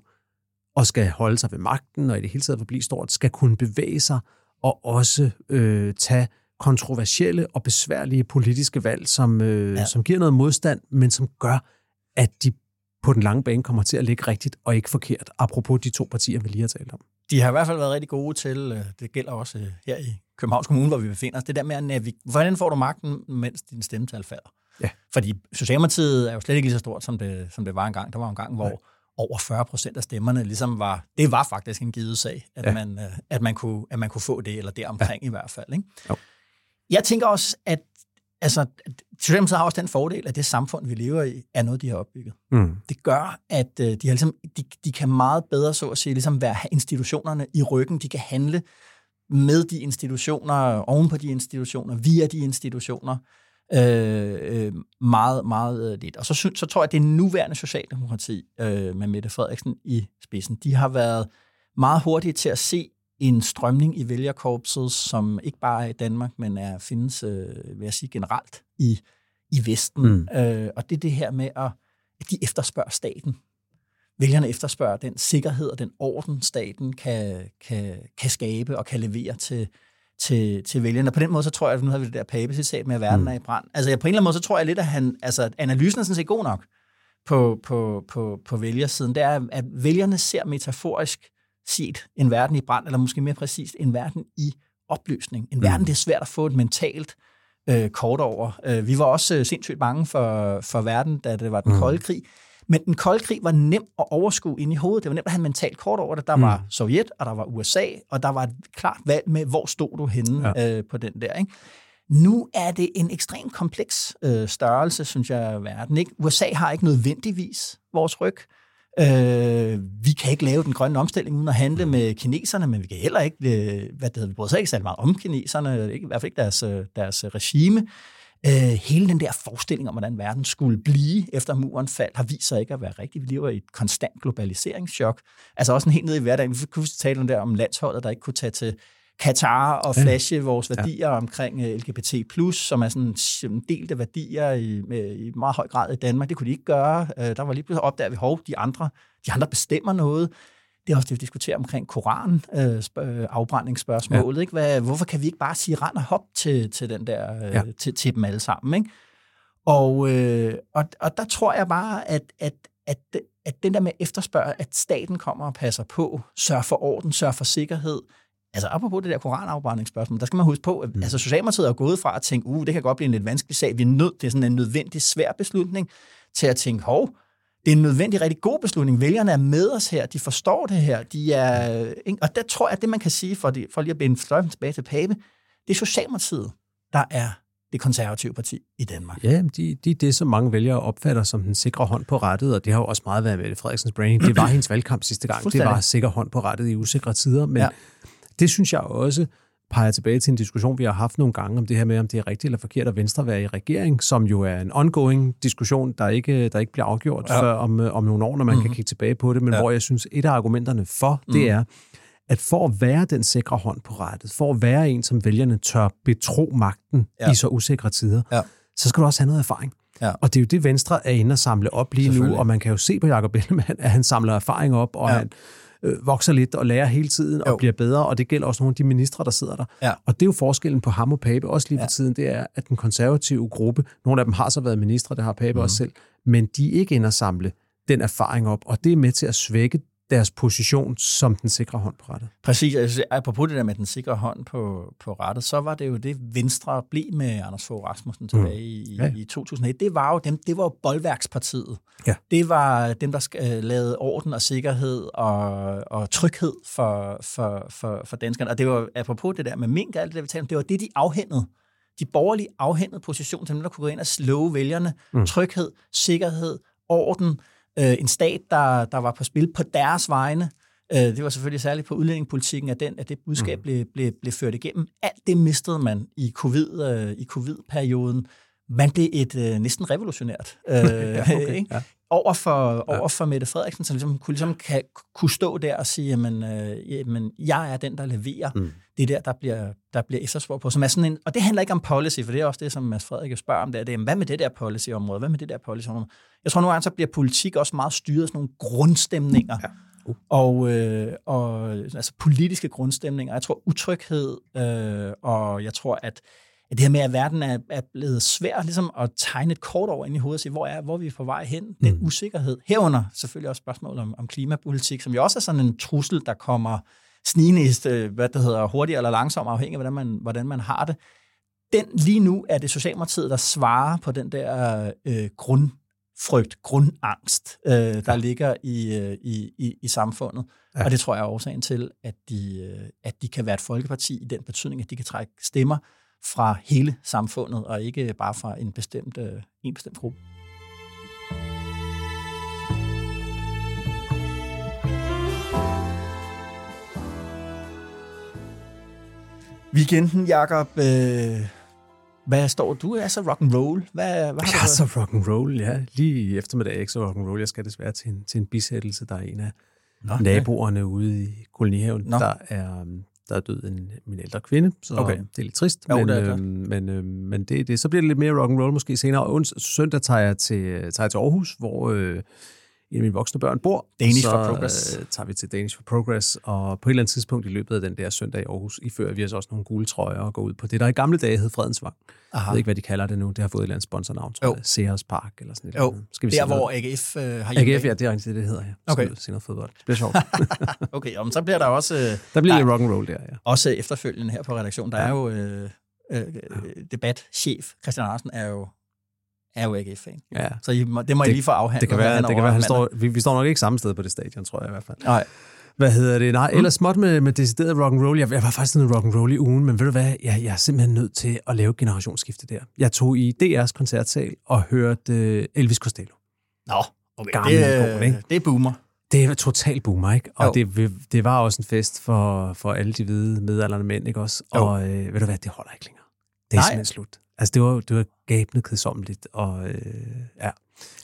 og skal holde sig ved magten, og i det hele taget forblive stort, skal kunne bevæge sig og også øh, tage kontroversielle og besværlige politiske valg, som, øh, ja. som giver noget modstand, men som gør, at de på den lange bane kommer til at ligge rigtigt og ikke forkert, apropos de to partier, vi lige har talt om. De har i hvert fald været rigtig gode til, øh, det gælder også øh, her i Københavns Kommune, hvor vi befinder os, det der med at navigere. Hvordan får du magten, mens din stemmetal falder? Ja. Fordi Socialdemokratiet er jo slet ikke lige så stort, som det, som det var engang. Der var en gang, hvor Nej. over 40 procent af stemmerne ligesom var, det var faktisk en givet sag, at, ja. man, øh, at, man kunne, at man kunne få det, eller deromkring ja. i hvert fald. Ikke? Jo. Jeg tænker også, at altså, Socialdemokratiet har også den fordel, at det samfund, vi lever i, er noget, de har opbygget. Mm. Det gør, at øh, de, har ligesom, de, de kan meget bedre, så at sige, ligesom være institutionerne i ryggen. De kan handle med de institutioner, oven på de institutioner, via de institutioner øh, øh, meget, meget øh, lidt. Og så, synes, så tror jeg, at det nuværende Socialdemokrati øh, med Mette Frederiksen i spidsen, de har været meget hurtige til at se en strømning i vælgerkorpset, som ikke bare er i Danmark, men er findes, øh, vil jeg sige, generelt i, i Vesten. Mm. Øh, og det er det her med, at, at de efterspørger staten. Vælgerne efterspørger den sikkerhed og den orden, staten kan, kan, kan skabe og kan levere til, til, til vælgerne. På den måde, så tror jeg, at nu har vi det der pape med, at verden mm. er i brand. Altså, jeg, på en eller anden måde, så tror jeg lidt, at han, altså, analysen er sådan set god nok på, på, på, på vælgersiden. Det er, at vælgerne ser metaforisk set en verden i brand, eller måske mere præcist, en verden i opløsning. En mm. verden, det er svært at få et mentalt øh, kort over. Øh, vi var også øh, sindssygt bange for, for verden, da det var den mm. kolde krig. Men den kolde krig var nem at overskue ind i hovedet. Det var nemt at have mentalt kort over det. Der mm. var Sovjet, og der var USA, og der var et klart valg med, hvor stod du henne ja. øh, på den der. Ikke? Nu er det en ekstremt kompleks øh, størrelse, synes jeg, verden. Ikke? USA har ikke nødvendigvis vores ryg. Øh, vi kan ikke lave den grønne omstilling uden at handle med kineserne, men vi kan heller ikke, øh, hvad det hedder, vi bryder sig ikke særlig meget om kineserne, ikke, i hvert fald ikke deres, øh, deres regime. Øh, hele den der forestilling om, hvordan verden skulle blive efter muren faldt, har vist sig ikke at være rigtig. Vi lever i et konstant globaliseringschok. Altså også en helt ned i hverdagen. Vi kunne tale om, der om landsholdet, der ikke kunne tage til Katar og flashe ja. vores værdier ja. omkring øh, LGBT+, som er sådan en delte værdier i, med, i meget høj grad i Danmark. Det kunne de ikke gøre. Øh, der var lige pludselig opdaget, at vi hov, de andre, de andre bestemmer noget. Det er også det, vi diskuterer omkring Koran, øh, øh, afbrændingsspørgsmålet. Ja. Ikke? Hvad, hvorfor kan vi ikke bare sige rand og hop til, til, den der, øh, ja. til, til dem alle sammen? Ikke? Og, øh, og, og der tror jeg bare, at, at, at, at den der med efterspørg, at staten kommer og passer på, sørger for orden, sørger for sikkerhed, Altså apropos det der koranafbrændingsspørgsmål, der skal man huske på, at mm. altså, Socialdemokratiet er gået fra at tænke, uh, det kan godt blive en lidt vanskelig sag, vi er nødt, det er sådan en nødvendig svær beslutning, til at tænke, hov, det er en nødvendig, rigtig god beslutning. Vælgerne er med os her, de forstår det her, de er, ikke? og der tror jeg, at det man kan sige, for, de, for lige at binde fløjten tilbage til Pape, det er Socialdemokratiet, der er det konservative parti i Danmark. Ja, de, de er det, som mange vælgere opfatter som den sikre hånd på rettet, og det har jo også meget været med Frederiksens branding. Det var hendes valgkamp sidste gang. Det var sikker hånd på rettet i usikre tider, men ja. Det synes jeg også peger tilbage til en diskussion, vi har haft nogle gange om det her med, om det er rigtigt eller forkert at Venstre være i regering, som jo er en ongoing diskussion, der ikke, der ikke bliver afgjort ja. før om, om nogle år, når man mm-hmm. kan mhm. kigge tilbage på det, men ja. hvor jeg synes, et af argumenterne for, det mm. er, at for at være den sikre hånd på rettet, for at være en, som vælgerne tør betro magten ja. i så usikre tider, ja. så skal du også have noget erfaring. Ja. Og det er jo det, Venstre er inde og samle op lige nu, og man kan jo se på Jacob Ellemann, at han samler erfaring op, og ja. han øh, vokser lidt og lærer hele tiden og jo. bliver bedre, og det gælder også nogle af de ministre, der sidder der. Ja. Og det er jo forskellen på ham og Pape, også lige for ja. tiden, det er, at den konservative gruppe, nogle af dem har så været ministre, det har Pape mm. også selv, men de ikke inde og samle den erfaring op, og det er med til at svække deres position som den sikre hånd på rettet. Præcis. Altså, apropos det der med den sikre hånd på, på rettet, så var det jo det, Venstre blev med Anders Fogh Rasmussen tilbage mm. i, ja. i 2001. Det var jo dem, det var jo Boldværkspartiet. Ja. Det var dem, der uh, lavede orden og sikkerhed og, og tryghed for, for, for, for danskerne. Og det var, apropos det der med mink og alt det, der vi talte om, det var det, de afhændede. De borgerlige afhændede position til dem, der kunne gå ind og slå vælgerne. Mm. Tryghed, sikkerhed, orden, øh, en stat, der, der var på spil på deres vegne. Øh, det var selvfølgelig særligt på udlændingepolitikken, at, den, at det budskab mm. blev, blev, blev ført igennem. Alt det mistede man i, COVID, øh, i covid-perioden. Man blev et øh, næsten revolutionært. Øh, [LAUGHS] ja, okay, ikke? Ja. Over for, ja. over for Mette Frederiksen, som ligesom, kunne, ligesom kan, kunne stå der og sige, jamen, øh, jamen, jeg er den, der leverer. Mm. Det er der, der bliver, der bliver efterspurgt på. Som er sådan en, og det handler ikke om policy, for det er også det, som Mads Frederik spørger om. Det er, det, hvad med det der policyområde? Hvad med det der policyområde? Jeg tror nu, at så bliver politik også meget styret af sådan nogle grundstemninger. Ja. Uh. Og, øh, og altså politiske grundstemninger. Jeg tror utryghed, øh, og jeg tror, at, at det her med, at verden er, er blevet svær ligesom at tegne et kort over ind i hovedet og sige, hvor er, hvor er vi på vej hen? Den mm. usikkerhed. Herunder selvfølgelig også spørgsmål om, om klimapolitik, som jo også er sådan en trussel, der kommer snigende, øh, hvad det hedder, hurtigere eller langsomt, afhængig af, hvordan man, hvordan man har det. Den lige nu er det Socialdemokratiet, der svarer på den der øh, grund frygt, grundangst, øh, der ja. ligger i, øh, i, i, i samfundet. Ja. Og det tror jeg er årsagen til, at de, øh, at de kan være et folkeparti i den betydning, at de kan trække stemmer fra hele samfundet, og ikke bare fra en bestemt, øh, en bestemt gruppe. Weekenden, Jacob, øh, hvad står du? Er så rock and roll? Hvad, hvad har ja, så rock and roll, ja. Lige i eftermiddag er ikke så rock and roll. Jeg skal desværre til en, til en bisættelse. Der er en af Nå, naboerne okay. ude i kolonihaven, Nå. der er, um, der er død en, min ældre kvinde, så okay. det er lidt trist. Jo, men, det er øhm, men, øhm, men det, det, så bliver det lidt mere rock and roll måske senere. Og søndag tager jeg til, tager jeg til Aarhus, hvor øh, en af mine voksne børn bor. Danish så, for Progress. Øh, tager vi til Danish for Progress, og på et eller andet tidspunkt i løbet af den der søndag i Aarhus, ifører vi os også nogle gule trøjer og går ud på det, der i gamle dage hed Fredensvang. Aha. Jeg ved ikke, hvad de kalder det nu. Det har fået et eller andet sponsornavn, tror jeg. Sears Park eller sådan noget. Jo, Skal vi der hvor AGF øh, har hjemme. AGF, ja, det er egentlig det, det hedder, ja. Okay. Skal noget fodbold. Det bliver sjovt. [LAUGHS] okay, men så bliver der også... Øh, der bliver lidt rock and roll der, ja. Også efterfølgende her på redaktionen. Der ja. er jo... Øh, øh, debatchef Christian Andersen er jo er jo AGF-fan. Ja. Så I må, det må det, I lige få afhandlet. Det kan være, det kan være han står, vi, vi står nok ikke samme sted på det stadion, tror jeg i hvert fald. Nej. Hvad hedder det? Nej, mm. ellers småt med, med decideret rock and roll. Jeg, jeg var faktisk noget rock and roll i ugen, men ved du hvad? Jeg, jeg er simpelthen nødt til at lave generationsskifte der. Jeg tog i DR's koncertsal og hørte uh, Elvis Costello. Nå, okay. Gamle det, god, ikke? det er boomer. Det var totalt boomer, ikke? Og Jo. det, det var også en fest for, for alle de hvide midalderne mænd, ikke også? Jo. Og øh, ved du hvad, det holder ikke længere. Det er Nej. simpelthen slut. Altså, det var, det var gabende kedsommeligt, og øh, ja.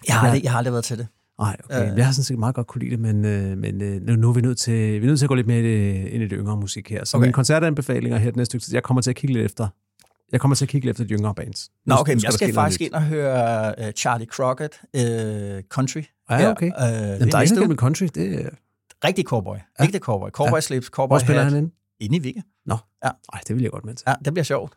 Jeg har, aldrig, jeg har aldrig været til det. Nej, okay. Øh. Øh. Jeg har sådan set meget godt kunne lide det, men, øh, men øh, nu, nu er vi nødt til, vi er nødt til at gå lidt mere det, ind i det yngre musik her. Så Okay. mine koncertanbefalinger her det næste stykke tid, jeg kommer til at kigge lidt efter, jeg kommer til at kigge lidt efter de yngre bands. Nå, okay, nu men jeg skal noget faktisk ind og høre uh, Charlie Crockett uh, Country. Ja, her, okay. øh, det Jamen, er der er ikke uge. med country, det er... Rigtig cowboy. Ja. Ægte cowboy. Cowboy ja. slips, cowboy Hvor spiller hat. han ind? Inde i Vigge. Nå, Ja. Ej, det vil jeg godt med til. Ja, det bliver sjovt.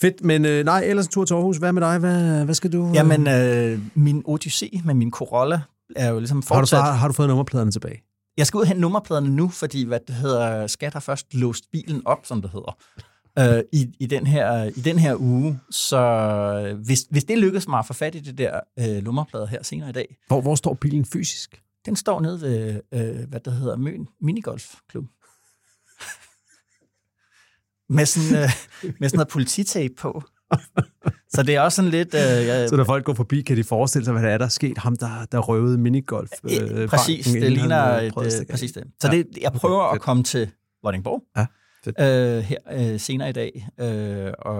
Fedt, men øh, nej, ellers en tur til Aarhus. Hvad med dig? Hvad, hvad skal du... øh, Jamen, øh, min Odyssey med min Corolla er jo ligesom har, du, fortsat. har, har du fået nummerpladerne tilbage? Jeg skal ud og hente nummerpladerne nu, fordi hvad det hedder, Skat har først låst bilen op, som det hedder, øh, i, i, den her, i den her uge. Så øh, hvis, hvis det lykkes mig at få fat i det der øh, nummerplade her senere i dag, Hvor, hvor står bilen fysisk? den står nede ved, øh, hvad det hedder, Møn Minigolfklub. Med sådan, øh, med sådan noget polititape på. Så det er også sådan lidt... Øh, jeg, Så når folk går forbi, kan de forestille sig, hvad der er, der er sket? Ham, der, der røvede minigolf. Øh, præcis, banken, det ligner øh, et, øh, præcis det. Så Ja. det, jeg prøver Okay, at komme til Vordingborg Ja, fedt. øh, her øh, senere i dag, øh, og,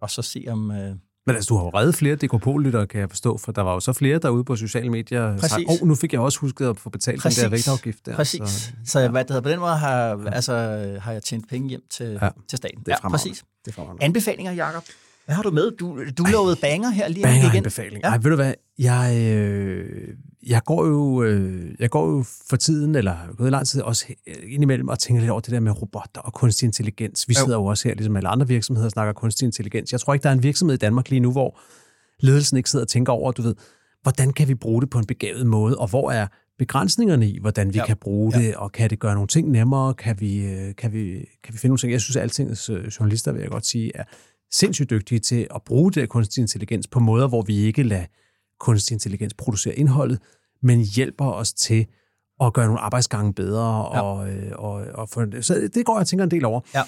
og så se om... Øh, Men altså, du har jo reddet flere DKP-lyttere, kan jeg forstå, for der var jo så flere derude på sociale medier. Præcis. Åh, oh, nu fik jeg også husket at få betalt Præcis. den der vægtafgift der. præcis. Så, Så, så hvad det hedder, på den måde har, altså, har jeg tjent penge hjem til, Ja, ja, til staten. det er ja, præcis. det er fremragende. Anbefalinger, Jacob. Hvad har du med? Du, du lovede banger her lige Banger ind. anbefaling. Ja. Ej, ved du hvad? Jeg, øh, jeg, går jo, øh, jeg går jo for tiden, eller gået lang tid, også indimellem og tænker lidt over det der med robotter og kunstig intelligens. Vi Jo. sidder jo også her, ligesom alle andre virksomheder, og snakker kunstig intelligens. Jeg tror ikke, der er en virksomhed i Danmark lige nu, hvor ledelsen ikke sidder og tænker over, du ved, hvordan kan vi bruge det på en begavet måde, og hvor er begrænsningerne i, hvordan vi Ja. kan bruge Ja. det, og kan det gøre nogle ting nemmere, kan vi, øh, kan vi, kan vi finde nogle ting. Jeg synes, at altingets øh, journalister, vil jeg godt sige, er sindssygt dygtige til at bruge det kunstig intelligens på måder, hvor vi ikke lader kunstig intelligens producere indholdet, men hjælper os til at gøre nogle arbejdsgange bedre. Ja. Og, øh, og, og for, så det går jeg og tænker en del over. Ja.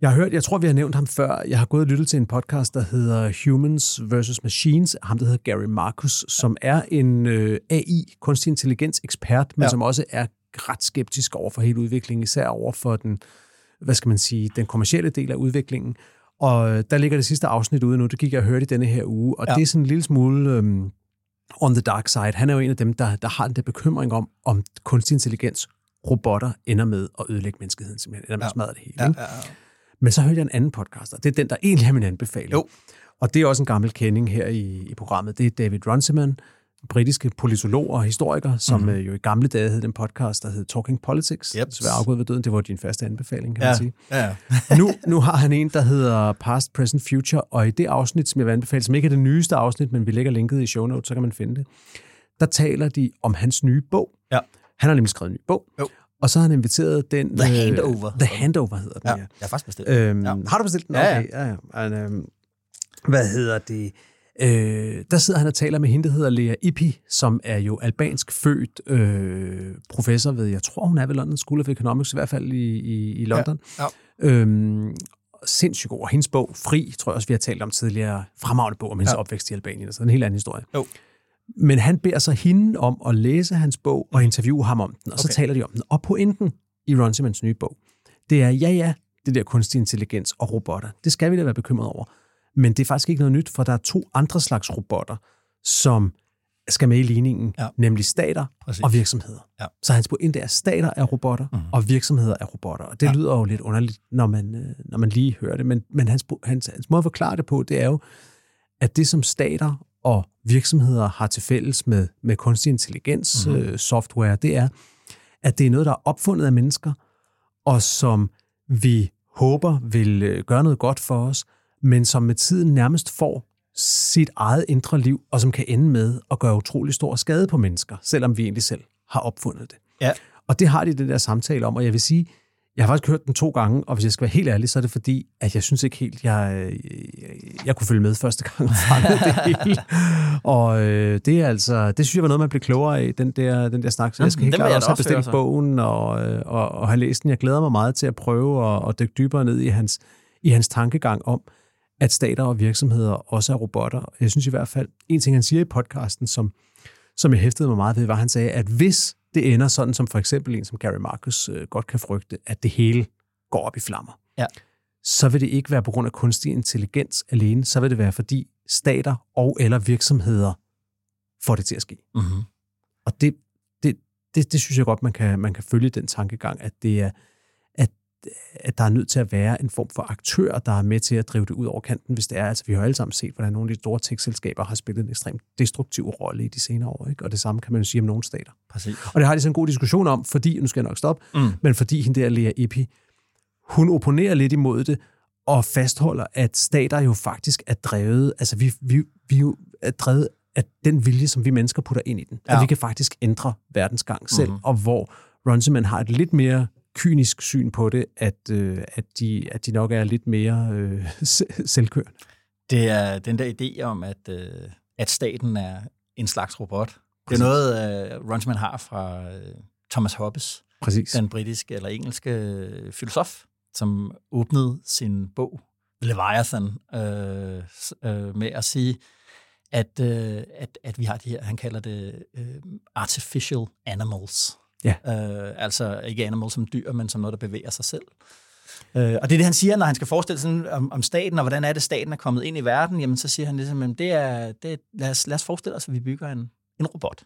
Jeg har hørt, jeg tror, vi har nævnt ham før. Jeg har gået og lyttet til en podcast, der hedder Humans vs. Machines. Ham, der hedder Gary Marcus, som er en øh, AI, kunstig intelligens ekspert, men ja. som også er ret skeptisk over for hele udviklingen, især over for den, hvad skal man sige, den kommercielle del af udviklingen. Og øh, der ligger det sidste afsnit ude nu, det gik jeg og hørte i denne her uge, og Ja. det er sådan en lille smule øhm, on the dark side. Han er jo en af dem, der, der har den der bekymring om, om kunstig intelligens, robotter ender med at ødelægge menneskeheden, simpelthen, ender med Ja. at smadre det hele. Ja, ja, ja. Men så hørte jeg en anden podcast, og det er den, der egentlig er min anbefaling. Jo. Og det er også en gammel kending her i, i programmet. Det er David Runciman, britiske politolog og historiker, som Mhm. mm-hmm. jo i gamle dage hed den podcast, der hed Talking Politics. Yep. Desværre afgået ved døden. Det var din første anbefaling, kan Ja, man sige. ja. [LAUGHS] nu, nu har han en, der hedder Past, Present, Future, og i det afsnit, som jeg vil anbefale, som ikke er det nyeste afsnit, men vi lægger linket i show notes, så kan man finde det, der taler de om hans nye bog. Ja. Han har nemlig skrevet en ny bog, Jo. og så har han inviteret den... The øh, Handover. The Handover hedder den, ja. ja. Jeg har faktisk bestilt. Øhm, Ja. ja. Har du bestilt den? Ja, ja. Okay, ja. ja. Men, øhm, hvad hedder det? Øh, der sidder han og taler med hende, der hedder Lea Ipi, som er jo albansk født øh, professor ved, jeg tror hun er ved London School of Economics, i hvert fald i, i, i London. Ja, Øhm, sindssygt god. Og hendes bog, Fri, tror jeg også, vi har talt om tidligere, fremragende bog om hendes Ja. ja. opvækst i Albanien. Altså en helt anden historie. Jo. Men han beder så hende om at læse hans bog og interviewe ham om den, og så Okay. taler de om den. Og pointen i Ron Simons nye bog, det er, ja ja, det der kunstig intelligens og robotter, det skal vi da være bekymret over. Men det er faktisk ikke noget nyt, for der er to andre slags robotter, som skal med i ligningen, Ja. nemlig stater Præcis. og virksomheder. Ja. Så hans pointe er, at stater er robotter, Mhm. mm. og virksomheder er robotter. Og det Ja. lyder jo lidt underligt, når man, øh, når man lige hører det. Men, men hans, hans, hans måde at forklare det på, det er jo, at det som stater og virksomheder har til fælles med, med kunstig intelligens, Mhm. mm. øh, software, det er, at det er noget, der er opfundet af mennesker, og som vi håber vil øh, gøre noget godt for os, men som med tiden nærmest får sit eget indre liv, og som kan ende med at gøre utrolig stor skade på mennesker, selvom vi egentlig selv har opfundet det. Ja. Og det har de den der samtale om, og jeg vil sige, jeg har faktisk hørt den to gange, og hvis jeg skal være helt ærlig, så er det fordi, at jeg synes ikke helt, jeg, jeg, jeg kunne følge med første gang [LAUGHS] og fange det hele. Og øh, det er altså, det synes jeg var noget, man blev klogere af, den der, den der snak. Så jeg skal helt klart også have bestilt bogen og, øh, og, og have læst den. Jeg glæder mig meget til at prøve at, at dykke dybere ned i hans, i hans tankegang om, at stater og virksomheder også er robotter. Jeg synes i hvert fald, en ting han siger i podcasten, som, som jeg hæftede mig meget ved, var, at han sagde, at hvis det ender sådan, som for eksempel en som Gary Marcus øh, godt kan frygte, at det hele går op i flammer, Ja. så vil det ikke være på grund af kunstig intelligens alene, så vil det være, fordi stater og eller virksomheder får det til at ske. Mm-hmm. Og det, det, det, det synes jeg godt, man kan, man kan følge den tankegang, at det er, at, der er nødt til at være en form for aktør, der er med til at drive det ud over kanten, hvis det er. Altså, vi har alle sammen set, hvordan nogle af de store tech-selskaber har spillet en ekstremt destruktiv rolle i de senere år, ikke? og det samme kan man jo sige om nogle stater. Præcis. Og det har de sådan en god diskussion om, fordi, nu skal jeg nok stoppe, Mm. men fordi hende der Lea Epi, hun opponerer lidt imod det, og fastholder, at stater jo faktisk er drevet, altså vi, vi, vi jo er drevet af den vilje, som vi mennesker putter ind i den. Ja. At vi kan faktisk ændre verdensgang selv, Mhm. mm-hmm. og hvor Runciman har et lidt mere kynisk syn på det, at, øh, at, de, at de nok er lidt mere øh, [LAUGHS] se- selvkørende. Det er den der idé om, at, øh, at staten er en slags robot. Det Præcis. er noget, øh, Runciman har fra øh, Thomas Hobbes, Præcis. den britiske eller engelske øh, filosof, som åbnede sin bog Leviathan øh, øh, med at sige, at, øh, at, at vi har de her, han kalder det øh, artificial animals. Ja. Øh, altså ikke animals som dyr, men som noget, der bevæger sig selv. Øh, og det er det, han siger, når han skal forestille sig om, om staten, og hvordan er det, staten er kommet ind i verden, jamen så siger han ligesom, at det er, det er, lad, os, lad os forestille os, at vi bygger en, en robot.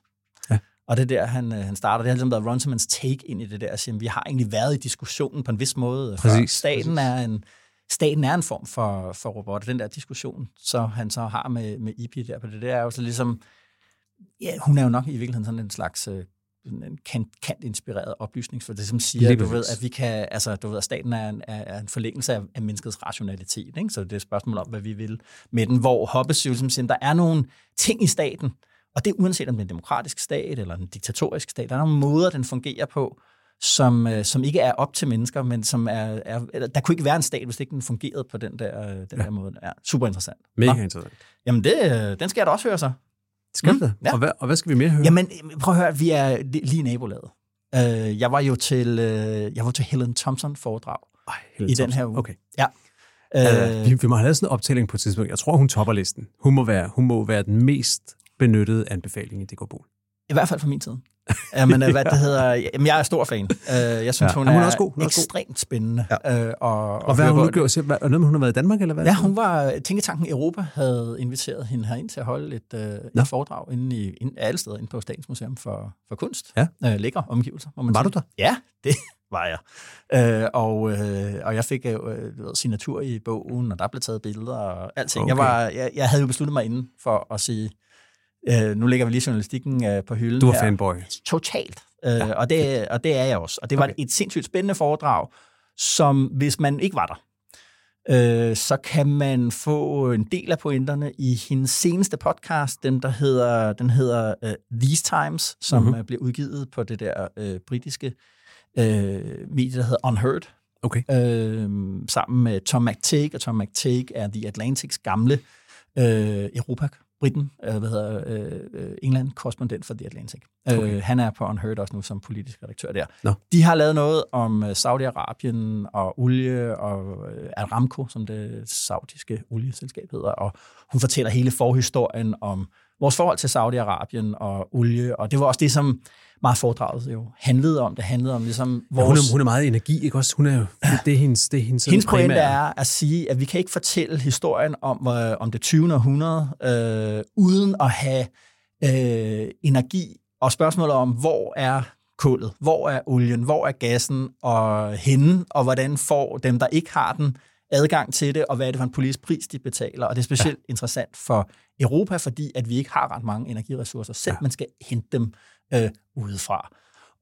Ja. Og det er der, han, øh, han starter. Det har ligesom været Runciman's take ind i det der. at sige, vi har egentlig været i diskussionen på en vis måde. Præcis, Staten, præcis. Er en, staten er en form for, for robot. Den der diskussion, så han så har med, med Ipi der på det, det er jo så ligesom, ja, hun er jo nok i virkeligheden sådan en slags øh, en kant, kant inspireret oplysning, for det som siger, Lige du ved, at vi kan, altså, du ved, at staten er en, er, en forlængelse af, af menneskets rationalitet, ikke? så det er et spørgsmål om, hvad vi vil med den, hvor Hobbes jo ligesom siger, der er nogle ting i staten, og det er uanset om det er en demokratisk stat eller en diktatorisk stat, der er nogle måder, den fungerer på, som, øh, som ikke er op til mennesker, men som er, er der kunne ikke være en stat, hvis ikke den fungerede på den der, øh, den ja. der måde. Ja, super interessant. Mega Nå, interessant. Jamen, det, øh, den skal jeg da også høre så. Skal Mm, det? ja. Og, hvad, og hvad skal vi mere høre? Jamen, prøv at høre, vi er li- lige i nabolaget. Øh, jeg var jo til, øh, jeg var til Helen Thompson foredrag Ej, i den Thompson. her uge. Okay. Ja. Øh, Øh, vi, vi må have lavet sådan en optælling på et tidspunkt. Jeg tror, hun topper listen. Hun må være, hun må være den mest benyttede anbefaling i DK Bol. I hvert fald fra min side. Jamen, [LAUGHS] øh, hvad det hedder, jamen, jeg er stor fan. Øh, jeg synes, Ja. ja. hun, Ja, hun er er, også god. Hun er også god. ekstremt spændende. Ja. Øh, og, Og hvad har hun nu gjort? Er noget med, hun har været i Danmark, eller hvad? Ja, hun var, Tænketanken Europa havde inviteret hende herind til at holde et, Nå. et foredrag inde i, inde, alle steder inde på Statens Museum for, for Kunst. Ja. Øh, lækre omgivelser, må man Var sige. du der? Ja, det [LAUGHS] var jeg. Øh, og, øh, og jeg fik øh, du ved, signatur i bogen, og der blev taget billeder og alting. Okay. Jeg, var, jeg, jeg havde jo besluttet mig inden for at sige, øh, nu lægger vi lige journalistikken øh, på hylden Du var her. fanboy. Totalt. Øh, ja. og, det, og det er jeg også. Og det var Okay. et sindssygt spændende foredrag, som hvis man ikke var der, øh, så kan man få en del af pointerne i hendes seneste podcast, den der hedder, den hedder uh, These Times, som Mhm. mm-hmm. blev udgivet på det der øh, britiske øh, medie, der hedder Unheard, Okay. øh, sammen med Tom McTague, og Tom McTague er The Atlantics gamle øh, Europa Briten, øh, hvad hedder øh, øh, England korrespondent for The Atlantic. Okay. Øh, han er på Unheard også nu som politisk redaktør der. Nå. De har lavet noget om øh, Saudi-Arabien og olie og øh, Aramco, som det saudiske olieselskab hedder, og hun fortæller hele forhistorien om vores forhold til Saudi-Arabien og olie, og det var også det, som meget foredraget jo handlede om. Det handlede om ligesom Ja, hun, vores... er, hun er meget energi, ikke også? Hun er jo, det, det er hendes, det er hendes, Hendes pointe er at sige, at vi kan ikke fortælle historien om, øh, om det 20. århundrede, øh, uden at have øh, energi og spørgsmålet om, hvor er kullet, hvor er olien, hvor er gassen og henne, og hvordan får dem, der ikke har den, adgang til det, og hvad er det for en politisk pris, de betaler. Og det er specielt ja. interessant for Europa, fordi at vi ikke har ret mange energiressourcer selv, ja. man skal hente dem øh, udefra.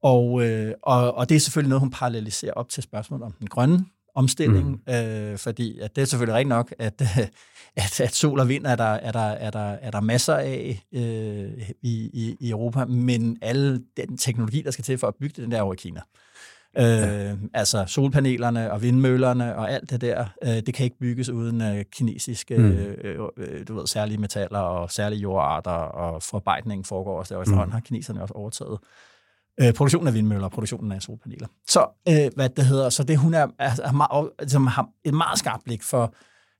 Og, øh, og, og det er selvfølgelig noget, hun paralleliserer op til spørgsmålet om den grønne omstilling, mm. øh, fordi at det er selvfølgelig rigtigt nok, at, [LAUGHS] at, at sol og vind er der, er der, er der, er der masser af øh, i, i, i Europa, men alle den teknologi, der skal til for at bygge det, den der er over i Kina. Øh, altså solpanelerne og vindmøllerne og alt det der, øh, det kan ikke bygges uden øh, kinesiske, Mm. øh, øh, du ved, særlige metaller og særlige jordarter, og forarbejdningen foregår også der, og efterhånden har kineserne også overtaget øh, produktionen af vindmøller og produktionen af solpaneler. Så, øh, hvad det hedder, så det hun er, er, er meget, altså, har et meget skarpt blik for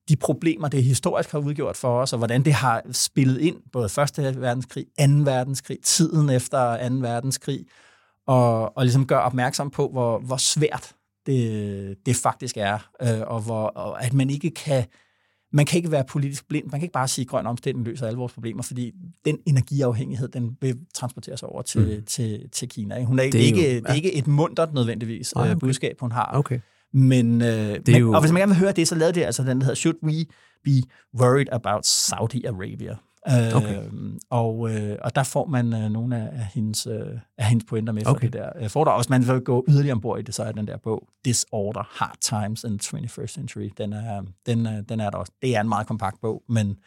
de problemer, det historisk har udgjort for os, og hvordan det har spillet ind, både Første verdenskrig, 2. verdenskrig, tiden efter 2. verdenskrig, og, og ligesom gøre opmærksom på, hvor, hvor svært det, det faktisk er, øh, og, hvor, og at man ikke kan man kan ikke være politisk blind. Man kan ikke bare sige, at grøn omstilling løser alle vores problemer, fordi den energiafhængighed, den vil transporteres over til, mm. til, til Kina. Hun er, det, er ikke, jo, ja. det er ikke et mundret nødvendigvis Nej, okay. budskab, hun har. Okay. Men, øh, det men jo... og hvis man gerne vil høre det, så lavede det altså den, der hedder Should We Be Worried About Saudi Arabia? Okay. Øh, og, øh, og der får man øh, nogle af, af, hendes, øh, af hendes pointer med okay. det der øh, foredrag. Hvis man vil gå yderligere ombord i det, så er den der bog, Disorder, Hard Times in the 21st Century. Den er, den, øh, den er der også. Det er en meget kompakt bog, men,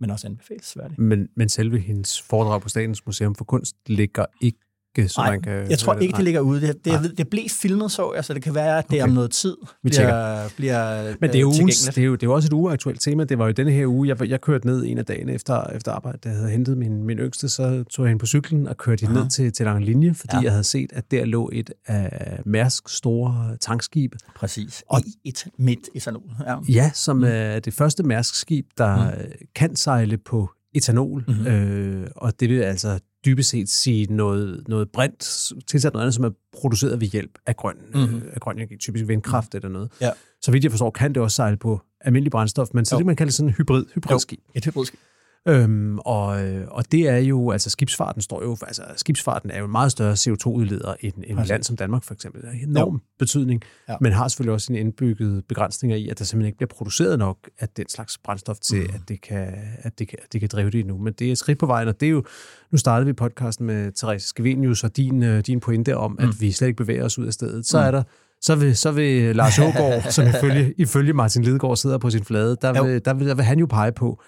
men også anbefalesværdig. Men, men selve hendes foredrag på Statens Museum for Kunst ligger ikke ikke, så Nej, man kan... jeg tror ikke, det ligger ude. Det, det, det blev filmet, så jeg, så det kan være, at det okay. om noget tid Vi bliver, bliver Men det er, øh, ugens, det, er jo, det er jo også et uaktuelt tema. Det var jo denne her uge, jeg, jeg kørte ned en af dagene efter, efter arbejde, da jeg havde hentet min, min yngste, så tog jeg hende på cyklen og kørte hende ned til, til lang linje, fordi ja. jeg havde set, at der lå et af Mærsk store tankskibe. Præcis. Og et midt etanol. Ja, ja som mm. er det første Mærsk-skib, der mm. kan sejle på etanol, mm-hmm. øh, og det vil altså dybest set sige noget, noget brint, tilsat noget andet, som er produceret ved hjælp af grøn, mm-hmm. øh, af grøn energi, typisk vindkraft mm. eller noget. Ja. Så vidt jeg forstår, kan det også sejle på almindelig brændstof, men så jo. det, man kalder sådan en hybrid, hybridskib. Jo, et hybridskib. Øhm, og, og det er jo, altså skibsfarten står jo, altså skibsfarten er jo en meget større CO2-udleder end, end et land som Danmark for eksempel. Det er en enorm ja. betydning, ja. men har selvfølgelig også en indbygget begrænsninger i, at der simpelthen ikke bliver produceret nok af den slags brændstof til, mm. at, det kan, at, det kan, at det kan drive det endnu. Men det er et skridt på vejen, og det er jo, nu startede vi podcasten med Therese Skevenius og din, øh, din pointe om, mm. at vi slet ikke bevæger os ud af stedet. Så mm. er der så vil, så vil Lars [LAUGHS] Ågaard, som ifølge, ifølge Martin Lidegaard sidder på sin flade, der vil, der vil, der vil han jo pege på,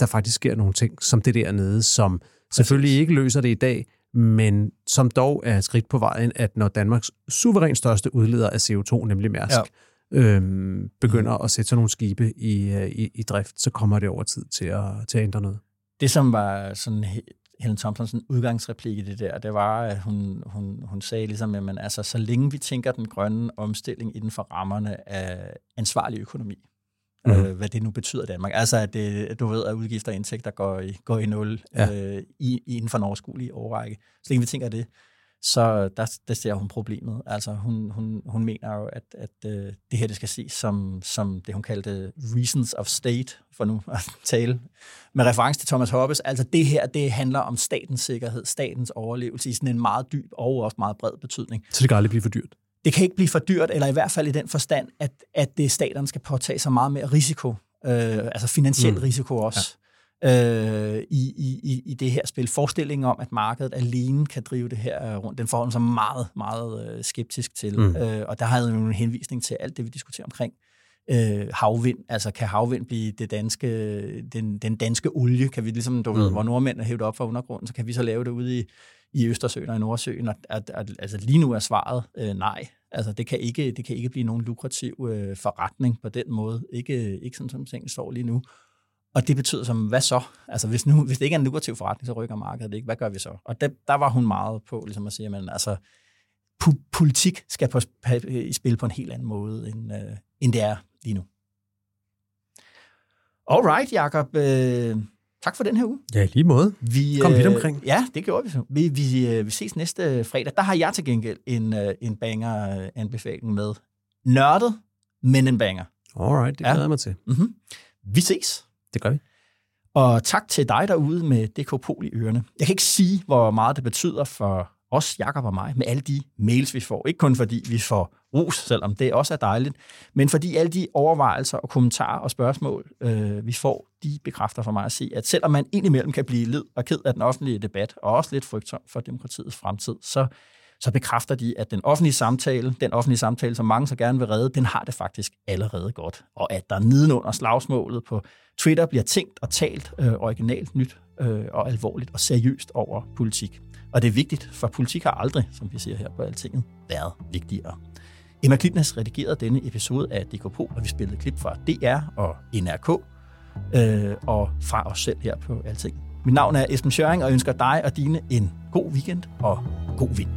der faktisk sker nogle ting, som det dernede, som selvfølgelig ikke løser det i dag, men som dog er et skridt på vejen, at når Danmarks suverænt største udleder af CO2, nemlig Mærsk, ja. øhm, begynder mm. at sætte sådan nogle skibe i, øh, i, i drift, så kommer det over tid til at, til at ændre noget. Det, som var sådan Helen Thompsons udgangsreplik i det der, det var, at hun, hun, hun sagde ligesom, at man, altså, så længe vi tænker den grønne omstilling inden for rammerne af ansvarlig økonomi, mm. øh, hvad det nu betyder i Danmark. Altså, at det, du ved, at udgifter og indtægter går i, går i nul ja. øh, i, inden for en overskuelig overrække. Så længe vi tænker det, så der, der ser hun problemet. Altså, hun, hun, hun mener jo, at, at uh, det her det skal ses som, som det, hun kaldte reasons of state, for nu at [LAUGHS] tale med reference til Thomas Hobbes. Altså, det her, det handler om statens sikkerhed, statens overlevelse i sådan en meget dyb og også meget bred betydning. Så det kan aldrig blive for dyrt? Det kan ikke blive for dyrt, eller i hvert fald i den forstand, at, at det staterne skal påtage sig meget mere risiko, øh, altså finansiel mm. risiko også, ja. øh, i, i, i det her spil. Forestillingen om, at markedet alene kan drive det her rundt, den forholder sig meget, meget øh, skeptisk til. Mm. Øh, og der har jeg jo en henvisning til alt det, vi diskuterer omkring øh, havvind. Altså kan havvind blive det danske, den, den danske olie? Kan vi ligesom, du mm. ved, hvor nordmænd er hævet op fra undergrunden, så kan vi så lave det ude i, i Østersøen og i Nordsøen? Og, at, at, altså lige nu er svaret øh, nej. Altså det kan ikke, det kan ikke blive nogen lukrativ øh, forretning på den måde. Ikke, ikke sådan, som tingene står lige nu. Og det betyder som, hvad så? Altså hvis, nu, hvis det ikke er en lukrativ forretning, så rykker markedet ikke. Hvad gør vi så? Og der, der var hun meget på ligesom at sige, at altså, po- politik skal på, i spil på en helt anden måde, end, øh, end det er lige nu. Alright, Jacob. Øh, Tak for den her uge. Ja, lige måde. Vi, Kom vidt øh, omkring. Ja, det gjorde vi så. Vi, vi, øh, vi ses næste fredag. Der har jeg til gengæld en, øh, en banger-anbefaling med. Nørdet, men en banger. Alright, det glæder jeg mig til. Mm-hmm. Vi ses. Det gør vi. Og tak til dig derude med DK Pol i ørerne. Jeg kan ikke sige, hvor meget det betyder for også Jakob og mig, med alle de mails, vi får. Ikke kun fordi vi får ros, selvom det også er dejligt, men fordi alle de overvejelser og kommentarer og spørgsmål, øh, vi får, de bekræfter for mig at se, at selvom man indimellem kan blive led og ked af den offentlige debat, og også lidt frygtsom for demokratiets fremtid, så, så bekræfter de, at den offentlige samtale, den offentlige samtale, som mange så gerne vil redde, den har det faktisk allerede godt. Og at der nedenunder slagsmålet på Twitter bliver tænkt og talt øh, originalt nyt øh, og alvorligt og seriøst over politik. Og det er vigtigt, for politik har aldrig, som vi ser her på Altinget, været vigtigere. Emma Klitnes redigerede denne episode af DKP, og vi spillede klip fra DR og NRK, øh, og fra os selv her på Altinget. Mit navn er Esben Schøring, og ønsker dig og dine en god weekend og god vind.